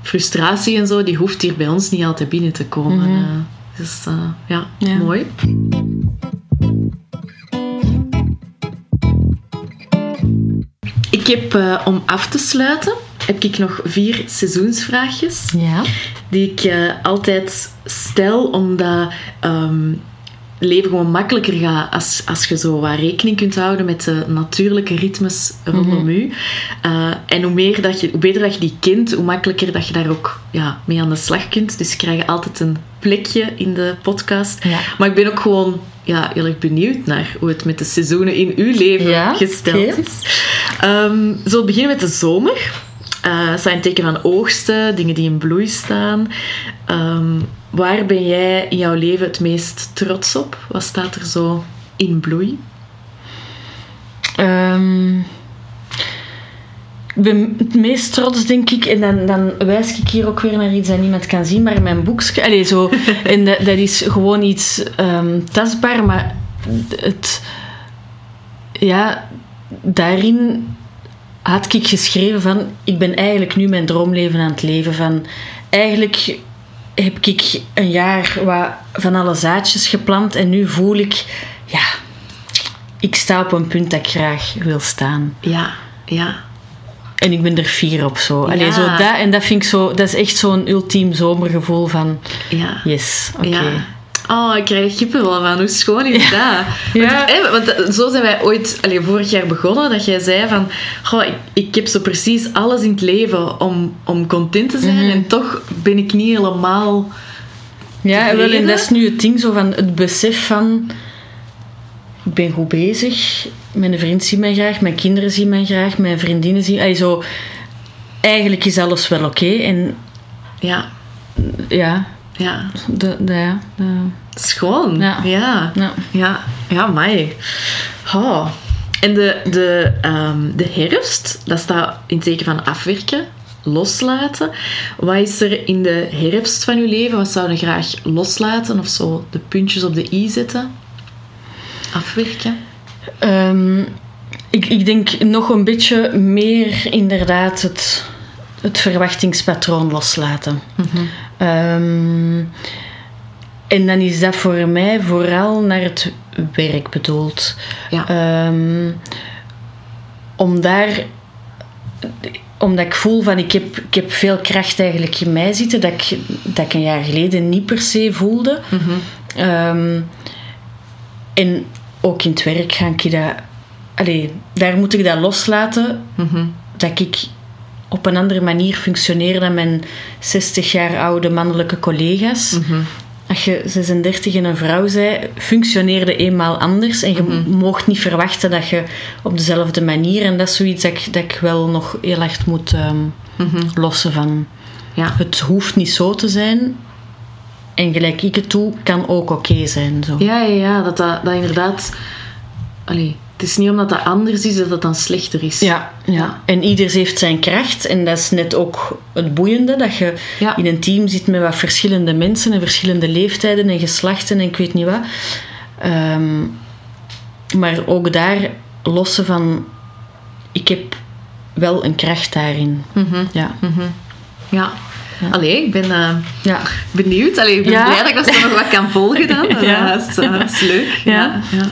frustratie en zo, die hoeft hier bij ons niet altijd binnen te komen. Mm dus uh, ja, ja, mooi. Ik heb uh, om af te sluiten heb ik nog vier seizoensvraagjes. Ja. Die ik uh, altijd stel omdat um, leven gewoon makkelijker gaat als, als je zo wat rekening kunt houden met de natuurlijke ritmes rondom mm u. Eh, en hoe, meer dat je, hoe beter dat je die kent, hoe makkelijker dat je daar ook ja, mee aan de slag kunt. Dus je krijgt altijd een plekje in de podcast. Maar ik ben ook gewoon ja, heel erg benieuwd naar hoe het met de seizoenen in uw leven gesteld is. Um, zullen we beginnen met de zomer? Uh, zijn teken van oogsten, dingen die in bloei staan. Ehm, waar ben jij in jouw leven het meest trots op? Wat staat er zo in bloei? Um, ik ben het meest trots, denk ik, en dan, dan wijs ik hier ook weer naar iets dat niemand kan zien, maar mijn boekje. Allee, zo, en dat, dat, is gewoon iets um, tastbaar, maar het, ja, daarin had ik geschreven van ik ben eigenlijk nu mijn droomleven aan het leven van eigenlijk heb ik een jaar wat van alle zaadjes geplant en nu voel ik ja ik sta op een punt dat ik graag wil staan ja ja en ik ben er fier op zo. Allee, zo dat, en dat vind ik zo, dat is echt zo'n ultiem zomergevoel van ja. yes, oké. Oh, ik krijg er wel van. Hoe schoon is dat? Ja. Want, want, eh, zo zijn wij ooit, allee, vorig jaar begonnen, dat jij zei van, goh, ik, ik heb zo precies alles in het leven om, om content te zijn mhm. en toch ben ik niet helemaal Ja, wel, en dat is nu het ding, zo van het besef van, ik ben goed bezig, mijn vriend ziet mij graag, mijn kinderen zien mij graag, mijn vriendinnen zien... Allee, zo, eigenlijk is alles wel oké en... Ja. Ja, ja. De, de, de... Schoon. Ja. Ja. Ja, ja, ja mij. Oh. En de, de, um, de herfst, dat staat in het teken van afwerken, loslaten. Wat is er in de herfst van je leven? Wat zou je graag loslaten of zo de puntjes op de i zetten? Afwerken? Um, ik, ik denk nog een beetje meer inderdaad het, het verwachtingspatroon loslaten. Mm Um, en dan is dat voor mij vooral naar het werk bedoeld. Ja. Um, om daar omdat ik voel van ik heb, ik heb veel kracht eigenlijk in mij zitten dat ik, dat ik een jaar geleden niet per se voelde. Mm -hmm. en ook in het werk ga ik dat. Allee, daar moet ik dat loslaten. Mm -hmm. Dat ik op een andere manier functioneer dan mijn 60 jaar oude mannelijke collega's. Mhm. Als je 36 en een vrouw zei, functioneerde eenmaal anders. En je mm mocht niet verwachten dat je op dezelfde manier. En dat is zoiets dat ik, dat ik wel nog heel erg moet ehm, mhm. lossen van. Ja. Het hoeft niet zo te zijn. En gelijk ik het doe, kan ook oké zijn. Zo. Ja, ja, ja, dat, dat, dat inderdaad. Allee, het is niet omdat dat anders is dat het dan slechter is. Ja, ja. en ieder heeft zijn kracht. En dat is net ook het boeiende, dat je in een team zit met wat verschillende mensen en verschillende leeftijden en geslachten en ik weet niet wat. Ehm, maar ook daar lossen van, ik heb wel een kracht daarin. Mhm. Ja. Ja. Ja. Allee, ik ben uh, ja. benieuwd. Allee, ik ben blij dat ik dat nog wat kan volgen dan. ja. Dat, is, uh, is leuk. Ja. ja.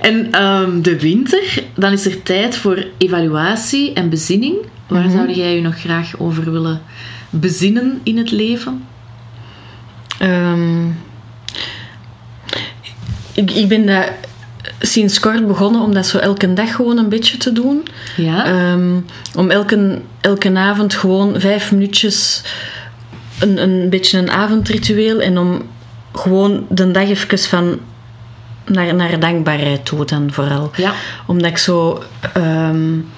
En um, de winter, dan is er tijd voor evaluatie en bezinning. Waar mm -hmm. zou jij je nog graag over willen bezinnen in het leven? Um, ik, ik ben daar sinds kort begonnen om dat zo elke dag gewoon een beetje te doen. Ja. Um, om elke, elke avond gewoon vijf minuutjes een, een beetje een avondritueel en om gewoon de dag even van naar, naar dankbaarheid toe dan vooral. Ja. Omdat ik zo um,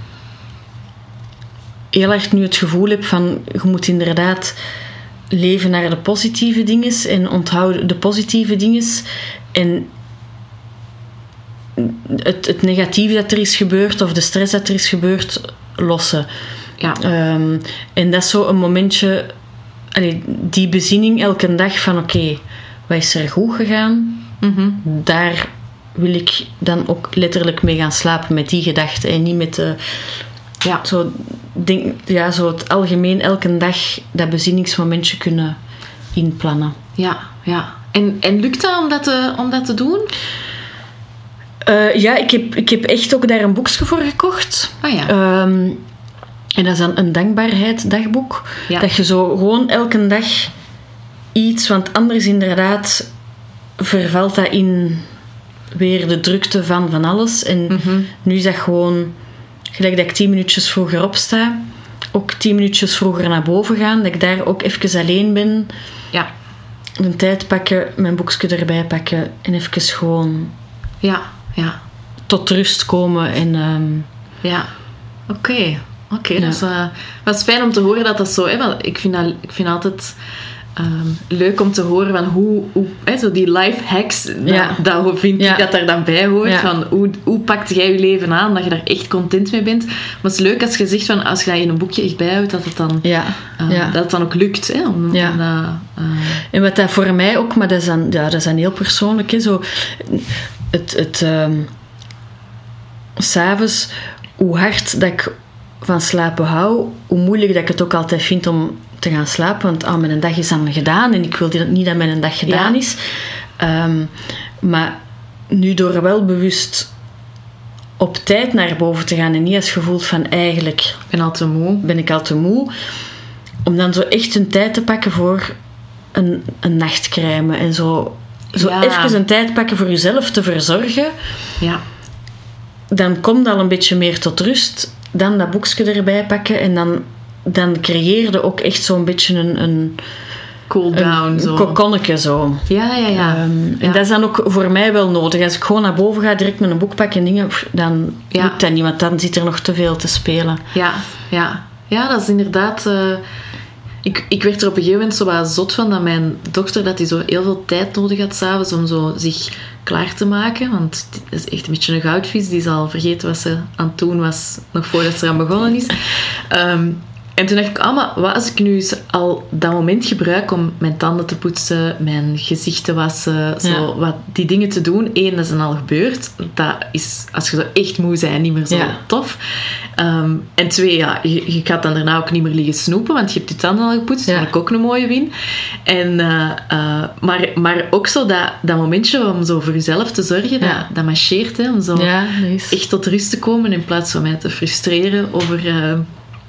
heel erg nu het gevoel heb van je moet inderdaad leven naar de positieve dingen en onthouden de positieve dingen en het, het negatieve dat er is gebeurd of de stress dat er is gebeurd lossen. Ja. Um, en dat is zo een momentje, allee, die bezinning elke dag van oké, okay, wat is er goed gegaan? Mm Daar wil ik dan ook letterlijk mee gaan slapen met die gedachten en niet met de. Ja. Zo, denk, ja, zo het algemeen elke dag dat bezinningsmomentje kunnen inplannen. Ja, ja. En, en lukt dat om dat te, om dat te doen? Uh, ja, ik heb, ik heb echt ook daar een boekje voor gekocht. Ah ja. Um, en dat is dan een dankbaarheid dagboek. Ja. Dat je zo gewoon elke dag iets, want anders inderdaad vervalt dat in weer de drukte van van alles. En Mhm. nu is dat gewoon, gelijk dat ik tien minuutjes vroeger opsta, ook tien minuutjes vroeger naar boven gaan, dat ik daar ook even alleen ben, Ja. een tijd pakken, mijn boekje erbij pakken en even gewoon Ja. Ja. tot rust komen. En ehm, Ja. Oké. Oké, Ja. dus eh het is fijn om te horen dat dat zo is. Want ik vind, dat, ik vind altijd ehm, leuk om te horen van hoe, hoe hè, zo die life hacks, Ja. dat, dat vind Ja. ik dat daar dan bij hoort. Ja. Van hoe, hoe pakt jij je leven aan, dat je daar echt content mee bent. Maar het is leuk als je zegt van als je dat in een boekje echt bijhoudt, dat het dan, ja, eh, ja. dat het dan ook lukt. Hè, om, Ja. dat, eh, En wat dat voor mij ook, maar dat is dan, ja, dat is dan heel persoonlijk, hè, zo, het, het ehm, s'avonds, hoe hard dat ik van slapen hou, hoe moeilijk dat ik het ook altijd vind om te gaan slapen, want ah, mijn dag is dan gedaan en ik wil niet dat mijn dag gedaan Ja. is. Ehm, maar nu door wel bewust op tijd naar boven te gaan en niet als gevoel van eigenlijk ben al te moe. ben ik al te moe. Om dan zo echt een tijd te pakken voor een, een nachtcrème. En zo, zo Ja. even een tijd pakken voor jezelf te verzorgen. Ja. Dan komt al een beetje meer tot rust. Dan dat boekje erbij pakken. En dan, dan creëerde ook echt zo'n beetje een, een, Cool down. een zo. kokonnetje zo. Ja, ja, ja. Ehm, En Ja. dat is dan ook voor mij wel nodig. Als ik gewoon naar boven ga, direct met een boek pakken en dingen, dan Ja. lukt dat niet, want dan zit er nog te veel te spelen. Ja, ja. ja, dat is inderdaad. eh, ik, ik werd er op een gegeven moment zo wat zot van dat mijn dochter dat die zo heel veel tijd nodig had s'avonds om zo zich klaar te maken. Want het is echt een beetje een goudvis. Die is al vergeten wat ze aan het doen was nog voordat ze eraan begonnen is. Ehm, en toen dacht ik, ah, maar wat als ik nu al dat moment gebruik om mijn tanden te poetsen, mijn gezicht te wassen, zo Ja. wat die dingen te doen. Eén, dat is dan al gebeurd. Dat is, als je zo echt moe bent, niet meer zo Ja. tof. Ehm, en twee, ja, je, je gaat dan daarna ook niet meer liggen snoepen, want je hebt je tanden al gepoetst. Dat Ja. vind ik ook een mooie win. En, eh, eh, maar, maar ook zo dat, dat momentje om zo voor jezelf te zorgen, Ja. dat, dat marcheert, hè, om zo Ja, dat echt tot rust te komen in plaats van mij te frustreren over... eh,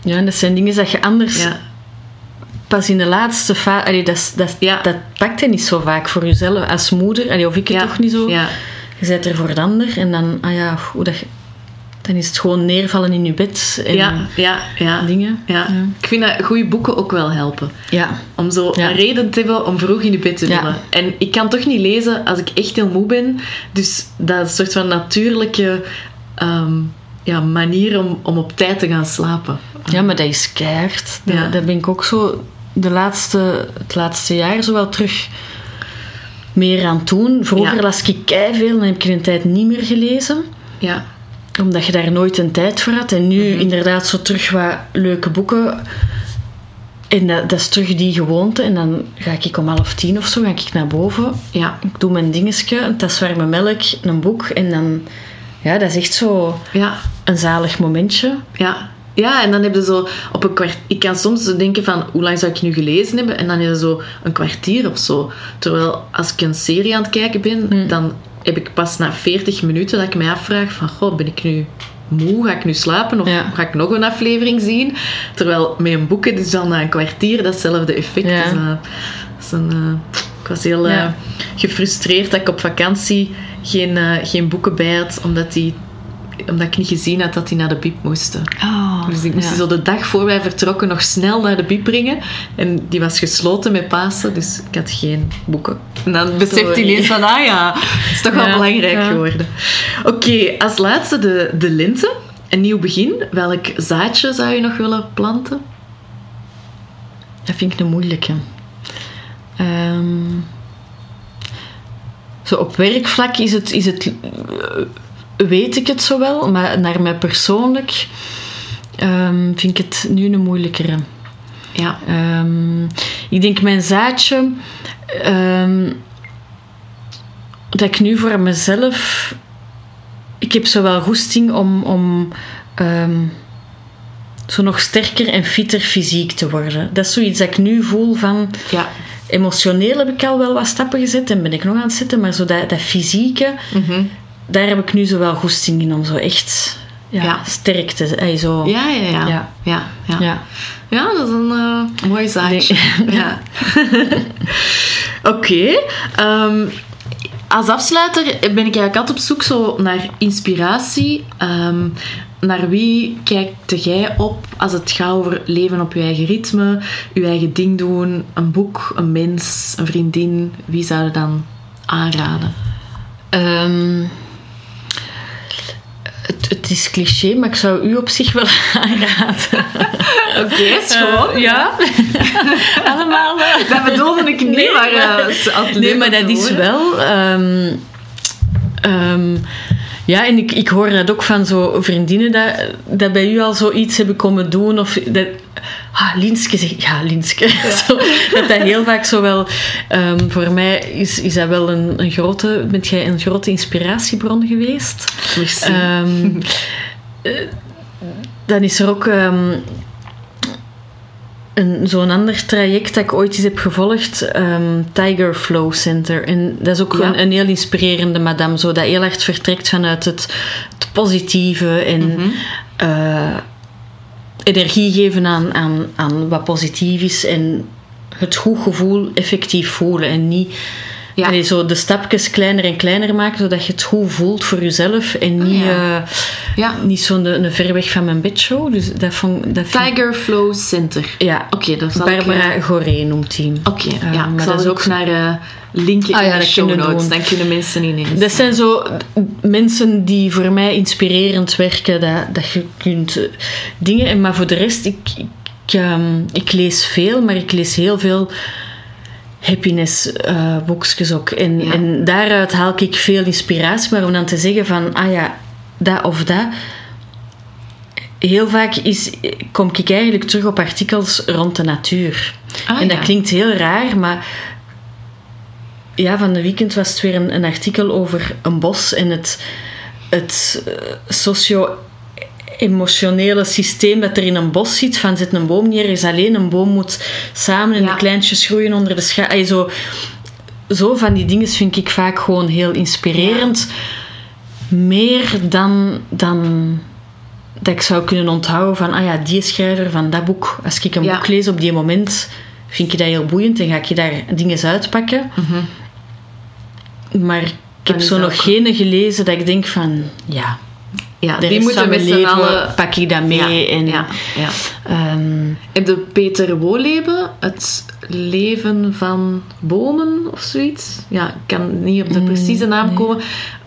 Ja, en dat zijn dingen dat je anders pas in de laatste fase... Dat, dat, Ja. dat pakt je niet zo vaak voor jezelf als moeder. Allee, of ik het toch niet zo. Ja, Je bent er voor de ander en dan, ah ja, hoe dat, dan is het gewoon neervallen in je bed en ja, ja, ja. dingen. Ja. Ik vind dat goede boeken ook wel helpen. Ja. Om zo een reden te hebben om vroeg in je bed te willen. En ik kan toch niet lezen als ik echt heel moe ben. Dus dat is een soort van natuurlijke ehm, ja, manier om, om op tijd te gaan slapen. ja, maar dat is keihard. Dat, ben ik ook zo de laatste, het laatste jaar zo wel terug meer aan het doen. Vroeger las ik veel, dan heb ik een tijd niet meer gelezen. Ja, Omdat je daar nooit een tijd voor had. En nu Mhm. inderdaad zo terug wat leuke boeken. En dat, dat is terug die gewoonte. En dan ga ik om half tien of zo ga ik naar boven. ja, Ik doe mijn dingetje, een tas warme melk, een boek. En dan... Ja, dat is echt zo ja, een zalig momentje. ja. Ja, en dan heb je zo op een kwart... Ik kan soms zo denken van, hoe lang zou ik nu gelezen hebben? En dan is het zo een kwartier of zo. Terwijl als ik een serie aan het kijken ben, dan heb ik pas na 40 minuten dat ik mij afvraag van, goh, ben ik nu moe? Ga ik nu slapen? Of Ja. ga ik nog een aflevering zien? Terwijl met een boek, is dan na een kwartier datzelfde effect. Ja. Dus, dat is een, eh, ik was heel eh, gefrustreerd dat ik op vakantie geen, eh, geen boeken bij had, omdat, die, omdat ik niet gezien had dat die naar de piep moesten. Oh, Dus ik moest ja. zo de dag voor wij vertrokken nog snel naar de piep brengen. En die was gesloten met Pasen, dus ik had geen boeken. En dan beseft hij ineens van, ah ja, het is toch wel Ja, belangrijk ja. geworden. Oké, als laatste de, de linten. Een nieuw begin. Welk zaadje zou je nog willen planten? Dat vind ik een moeilijke. Ehm, zo op werkvlak is het, is het, eh, weet ik het zo wel, maar naar mij persoonlijk ehm, vind ik het nu een moeilijkere. Ja, Ehm, ik denk mijn zaadje, ehm, dat ik nu voor mezelf, ik heb zo wel goesting om, om zo nog sterker en fitter fysiek te worden. Dat is zoiets dat ik nu voel van, ja. emotioneel heb ik al wel wat stappen gezet en ben ik nog aan het zetten, maar zo dat, dat fysieke, Mhm. Daar heb ik nu zo wel goesting in om zo echt ja, Ja. sterk te zijn. Zo. Ja, ja, ja. Ja. ja. ja. Ja. Ja, dat is een eh, mooi zaadje. Nee. Ja. Oké. ehm, als afsluiter ben ik eigenlijk altijd op zoek zo naar inspiratie. Ehm, naar wie kijkt jij op als het gaat over leven op je eigen ritme, je eigen ding doen, een boek, een mens, een vriendin? Wie zou je dan aanraden? Um, het, is cliché, maar ik zou u op zich wel aanraden. Oké, okay, schoon. Uh, ja. Allemaal. Uh, dat bedoelde ik niet, nee, maar... Uh, nee, maar dat is wel... Um, um, ja, en ik, ik hoor dat ook van zo vriendinnen dat, dat bij u al zoiets hebben komen doen. Of dat, ah, Linske zegt, ja, Linske. zo, dat dat heel vaak zo wel... Um, voor mij is, is dat wel een, een grote... Bent jij een grote inspiratiebron geweest? Um, dan is er ook... Um, zo'n ander traject dat ik ooit eens heb gevolgd, um, Tiger Flow Center. En dat is ook een, een, heel inspirerende madame, zo, dat heel erg vertrekt vanuit het, het positieve en mm energie geven aan, aan, aan wat positief is en het goed gevoel effectief voelen en niet ja. zo de stapjes kleiner en kleiner maken, zodat je het goed voelt voor jezelf en niet, ja. Uh, ja. niet zo'n een ver weg van mijn bedshow. Dus dat vond, dat Tiger Flow Center. Ja, oké. dat zal Barbara ik, Goré noemt hij. Oké, okay, ja. ik zal er ook naar uh, linken ah, in de show notes. Dan kunnen mensen ineens. Dat zijn zo mensen die voor mij inspirerend werken, dat, dat je kunt uh, dingen... Maar voor de rest, ik, ik, um, ik lees veel, maar ik lees heel veel happiness uh, ook. En, en daaruit haal ik veel inspiratie, maar om dan te zeggen van, ah ja, dat of dat. Heel vaak is, kom ik eigenlijk terug op artikels rond de natuur. Ah, en dat klinkt heel raar, maar ja, van de weekend was het weer een, een artikel over een bos en het, het uh, socio emotionele systeem dat er in een bos zit. Van zit een boom neer, is alleen een boom moet samen en de kleintjes groeien onder de schaduw. Zo, zo van die dingen vind ik vaak gewoon heel inspirerend. Meer dan, dan dat ik zou kunnen onthouden van, ah ja, die schrijver van dat boek. Als ik een boek lees op die moment, vind je dat heel boeiend en ga ik je daar dingen uitpakken. Mm Maar ik heb zo nog geen gelezen dat ik denk van, ja, ja, die moeten met z'n allen... Pak ik dat mee. Ja, en, ja, ja. Um, Heb je Peter Woleben, Het leven van bomen of zoiets? Ja, ik kan niet op de mm, precieze naam komen.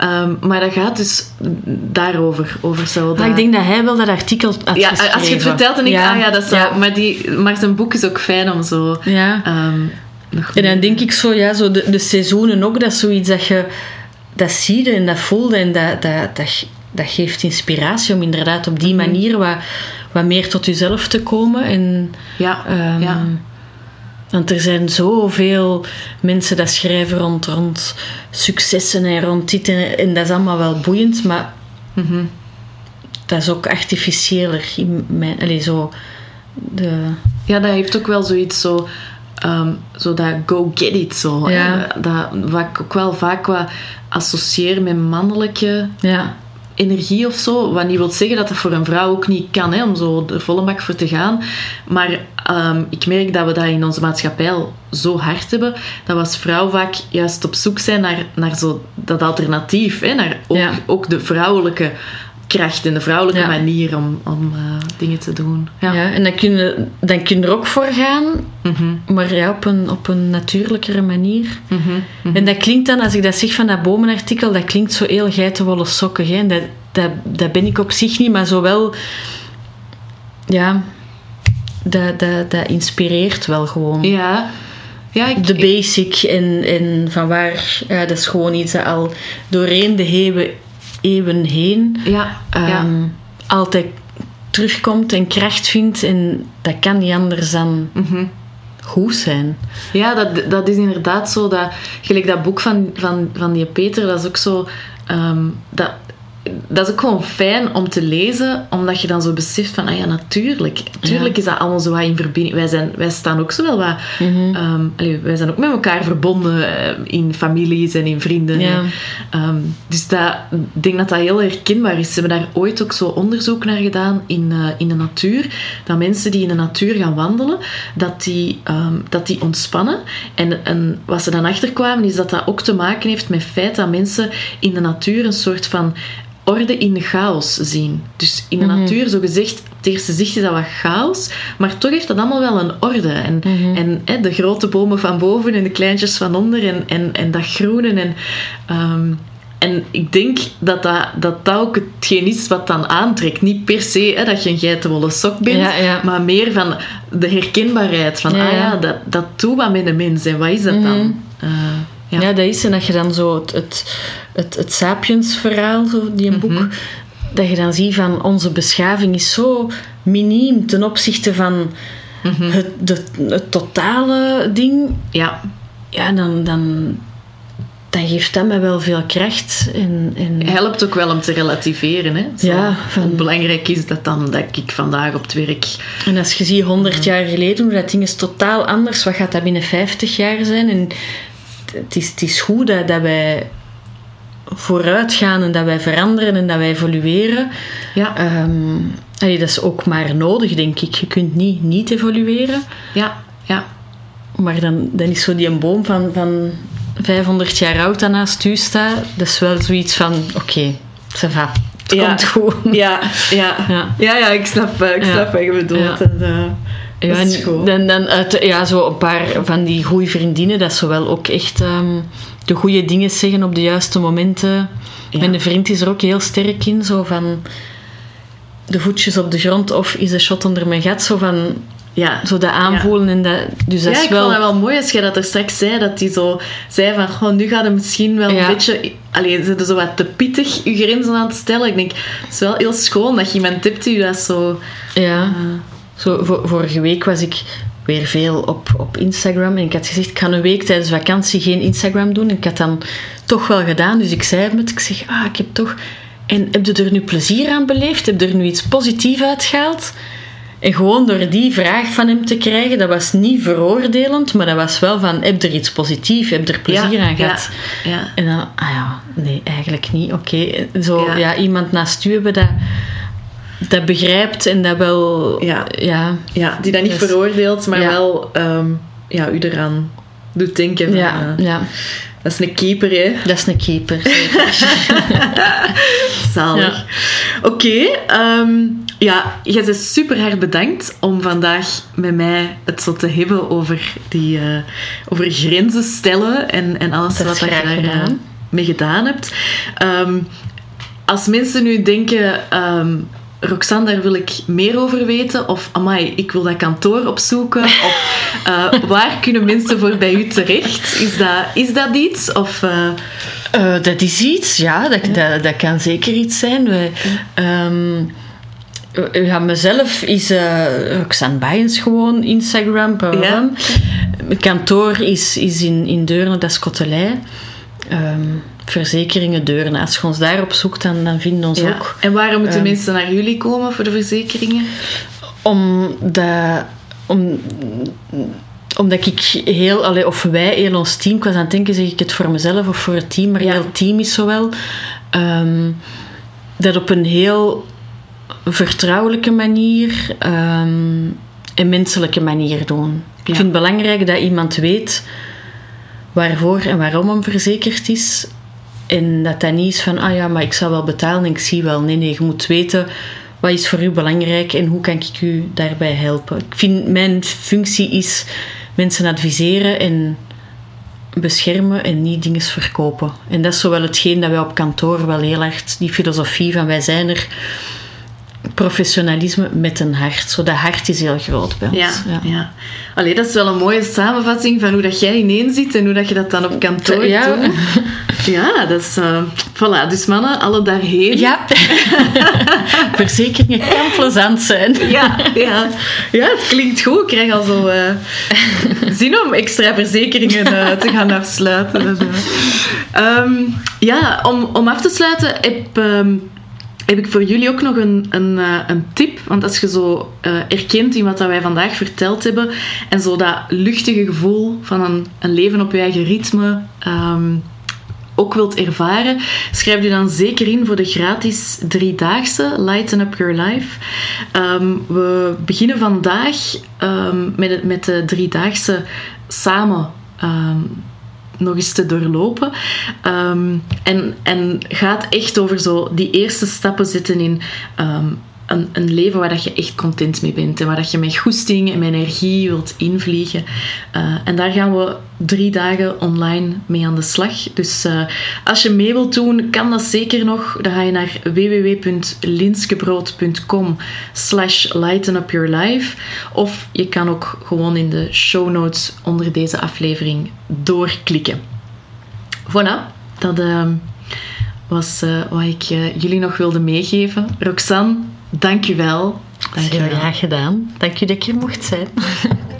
Um, maar dat gaat dus daarover. Over zo dat... ik denk dat hij wel dat artikel had Ja, als je het vertelt en ik... Ah ja, dat zou... Maar, die, maar zijn boek is ook fijn om zo... Ja. Um, en dan denk ik zo, ja, zo de, de seizoenen ook, dat is zoiets dat je... Dat zie je en dat voelde en dat, dat, dat dat geeft inspiratie om inderdaad op die mhm. manier wat, wat meer tot jezelf te komen. En, ja, um, ja. Want er zijn zoveel mensen dat schrijven rond, rond successen en rond dit. En, en dat is allemaal wel boeiend, maar mm dat is ook artificiëler. In mijn, allez, zo, de... Ja, dat heeft ook wel zoiets zo... Um, zo dat go get it zo. Ja. Dat, wat ik ook wel vaak wat associeer met mannelijke ja energie of zo. Wat niet wil zeggen dat dat voor een vrouw ook niet kan, hè, om zo de volle bak voor te gaan. Maar um, ik merk dat we dat in onze maatschappij al zo hard hebben, dat we als vrouw vaak juist op zoek zijn naar, naar zo dat alternatief. Hè, naar ook, ja. ook de vrouwelijke kracht en de vrouwelijke manier om, om uh, dingen te doen. Ja, ja en dan kun, je, dan kun je er ook voor gaan, mm -hmm. maar ja, op een, op een natuurlijkere manier. Mm -hmm. En dat klinkt dan, als ik dat zeg van dat bomenartikel, dat klinkt zo heel geitenwolle sokken. Hè? Dat, dat, dat ben ik op zich niet, maar zowel... Ja, dat, dat, dat inspireert wel gewoon. Ja, ja, ik, de basic en, en van waar, ja, dat is gewoon iets dat al doorheen de heeuwen eeuwen heen ja, ehm, altijd terugkomt en kracht vindt. En dat kan niet anders dan mhm. goed zijn. Ja, dat, dat is inderdaad zo. Dat, gelijk dat boek van, van, van die Peter, dat is ook zo... Um, dat, dat is ook gewoon fijn om te lezen, omdat je dan zo beseft van, ah ja, natuurlijk. Natuurlijk is dat allemaal zo wat in verbinding. Wij, zijn, wij staan ook zo wel wat... Mm wij zijn ook met elkaar verbonden eh, in families en in vrienden. Ja. Ehm, dus dat, ik denk dat dat heel herkenbaar is. Ze hebben daar ooit ook zo onderzoek naar gedaan in, uh, in de natuur. Dat mensen die in de natuur gaan wandelen, dat die, ehm, dat die ontspannen. En, en wat ze dan achterkwamen, is dat dat ook te maken heeft met het feit dat mensen in de natuur een soort van orde in de chaos zien. Dus in de mm natuur, zo gezegd, op het eerste zicht is dat wat chaos, maar toch heeft dat allemaal wel een orde. En, mhm. en hè, de grote bomen van boven en de kleintjes van onder en, en, en dat groene. En, um, en ik denk dat dat, dat dat ook hetgeen is wat dan aantrekt. Niet per se hè, dat je een geitenwolle sok bent, maar meer van de herkenbaarheid. Van, ah ja, dat, dat doet wat met de mens. En wat is dat dan? Uh, ja. ja, dat is. En dat je dan zo het, het, het, het Sapiens-verhaal, die een boek, mhm. dat je dan ziet van onze beschaving is zo miniem ten opzichte van mhm. het, de, het totale ding. Ja. Ja, dan, dan, dan geeft dat me wel veel kracht. En, en... Helpt ook wel om te relativeren. Hè? Zo, ja, van... Belangrijk is dat dan dat ik vandaag op het werk... En als je ziet 100 jaar geleden, hoe dat ding is totaal anders. Wat gaat dat binnen 50 jaar zijn? En het is, het is goed dat, dat wij vooruit gaan en dat wij veranderen en dat wij evolueren. Ja. Um, dat is ook maar nodig, denk ik. Je kunt niet niet evolueren. Ja, ja. Maar dan, dan is zo die een boom van, van 500 jaar oud dat naast u staat. Dat is wel zoiets van, oké, okay, va. Het ja. komt goed. Ja, ja. ja. ja, ja ik snap, eh, ik snap wat je bedoelt. En, uh, ja, en dan, dan uit, ja, zo een paar van die goede vriendinnen, dat ze wel ook echt um, de goede dingen zeggen op de juiste momenten. Ja. Mijn vriend is er ook heel sterk in, zo van de voetjes op de grond of is een shot onder mijn gat, zo van ja. zo dat aanvoelen. En dat, dus dat ja, is ik wel... vond het wel mooi als je dat er straks zei, dat hij zo zei van, goh, nu gaat het misschien wel een beetje... Allee, ze zo wat te pittig je grenzen aan het stellen. Ik denk, het is wel heel schoon dat je iemand tipt die dat zo... Ja. Uh, zo, vorige week was ik weer veel op, op Instagram. En ik had gezegd, ik ga een week tijdens vakantie geen Instagram doen. En ik had dan toch wel gedaan. Dus ik zei het. Ik zeg, ah, ik heb toch... En heb je er nu plezier aan beleefd? Heb je er nu iets positiefs uitgehaald? En gewoon door die vraag van hem te krijgen, dat was niet veroordelend, maar dat was wel van, heb je er iets positiefs, heb je er plezier aan gehad? Ja, ja. En dan, ah ja, nee, eigenlijk niet. Oké, zo ja. iemand naast u hebben dat dat begrijpt en dat wel... Ja, ja, ja die dat niet dus, veroordeelt, maar wel um, ja, u eraan doet denken. Van, ja, uh, ja. Dat is een keeper, hè? Dat is een keeper, Zalig. Oké, okay, um, ja, je bent super hard bedankt om vandaag met mij het zo te hebben over, die, uh, over grenzen stellen en, en alles wat je daar uh, mee gedaan hebt. Um, als mensen nu denken... Um, Roxanne, daar wil ik meer over weten. Of, amai, ik wil dat kantoor opzoeken. Of, uh, waar kunnen mensen voor bij u terecht? Is dat, is dat iets? Of, uh... Uh, dat is iets, ja. Dat, ja. Dat, dat, kan zeker iets zijn. Wij, um, ja, mezelf is Roxanne Bijens gewoon, Instagram. Ja. Mijn kantoor is, is in, in Deurne, dat is. Um, verzekeringen deuren. Als je ons daarop zoekt, dan, dan vinden ons ook. En waarom moeten um, mensen naar jullie komen voor de verzekeringen? Omdat, om, omdat ik heel, allee, of wij, heel ons team, ik was aan het denken, zeg ik het voor mezelf of voor het team, maar ja. heel team is zowel, um, dat op een heel vertrouwelijke manier um, en menselijke manier doen. Ja. Ik vind het belangrijk dat iemand weet waarvoor en waarom hem verzekerd is. En dat dat niet is van, ah ja, maar ik zal wel betalen en ik zie wel. Nee, nee, je moet weten wat is voor u belangrijk en hoe kan ik u daarbij helpen. Ik vind, mijn functie is mensen adviseren en beschermen en niet dingen verkopen. En dat is zowel hetgeen dat wij op kantoor wel heel hard, die filosofie van wij zijn er professionalisme met een hart. Zo, dat hart is heel groot bij ons. Ja, ja. ja. Allee, dat is wel een mooie samenvatting van hoe dat jij ineen zit en hoe dat je dat dan op kantoor ja. doet. Ja, dat is... Uh, voilà, dus mannen, alle daarheen. Ja. Verzekeringen kan plezant zijn. ja, ja. ja, het klinkt goed. Ik krijg al zo uh, zin om extra verzekeringen uh, te gaan afsluiten. Um, ja, om, om af te sluiten heb... Um, heb ik voor jullie ook nog een, een, eh, een tip. Want als je zo uh, erkent in wat dat wij vandaag verteld hebben en zo dat luchtige gevoel van een, een leven op je eigen ritme um, ook wilt ervaren, schrijf je dan zeker in voor de gratis driedaagse Lighten Up Your Life. Um, we beginnen vandaag um, met, met de driedaagse samen nog eens te doorlopen. Um, en, en gaat echt over zo die eerste stappen zitten in um, een, leven waar dat je echt content mee bent en waar dat je met goesting en met energie wilt invliegen. Uh, en daar gaan we drie dagen online mee aan de slag. Dus uh, als je mee wilt doen, kan dat zeker nog. Dan ga je naar www.linskebrood.com slash lighten up your life. Of je kan ook gewoon in de show notes onder deze aflevering doorklikken. Voilà, dat uh, was wat ik jullie nog wilde meegeven. Roxanne, Dank je wel. Heel graag gedaan. Dank je dat ik hier mocht zijn.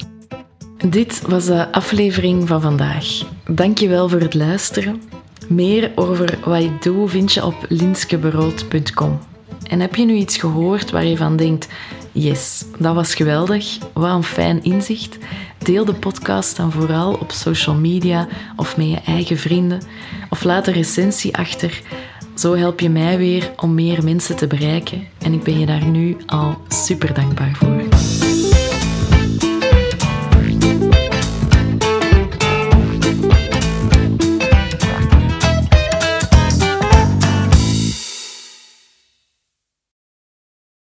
Dit was de aflevering van vandaag. Dank je wel voor het luisteren. Meer over wat ik doe vind je op linskeberood.com. En heb je nu iets gehoord waar je van denkt: yes, dat was geweldig, wat een fijn inzicht? Deel de podcast dan vooral op social media of met je eigen vrienden. Of laat een recensie achter zo help je mij weer om meer mensen te bereiken en ik ben je daar nu al super dankbaar voor.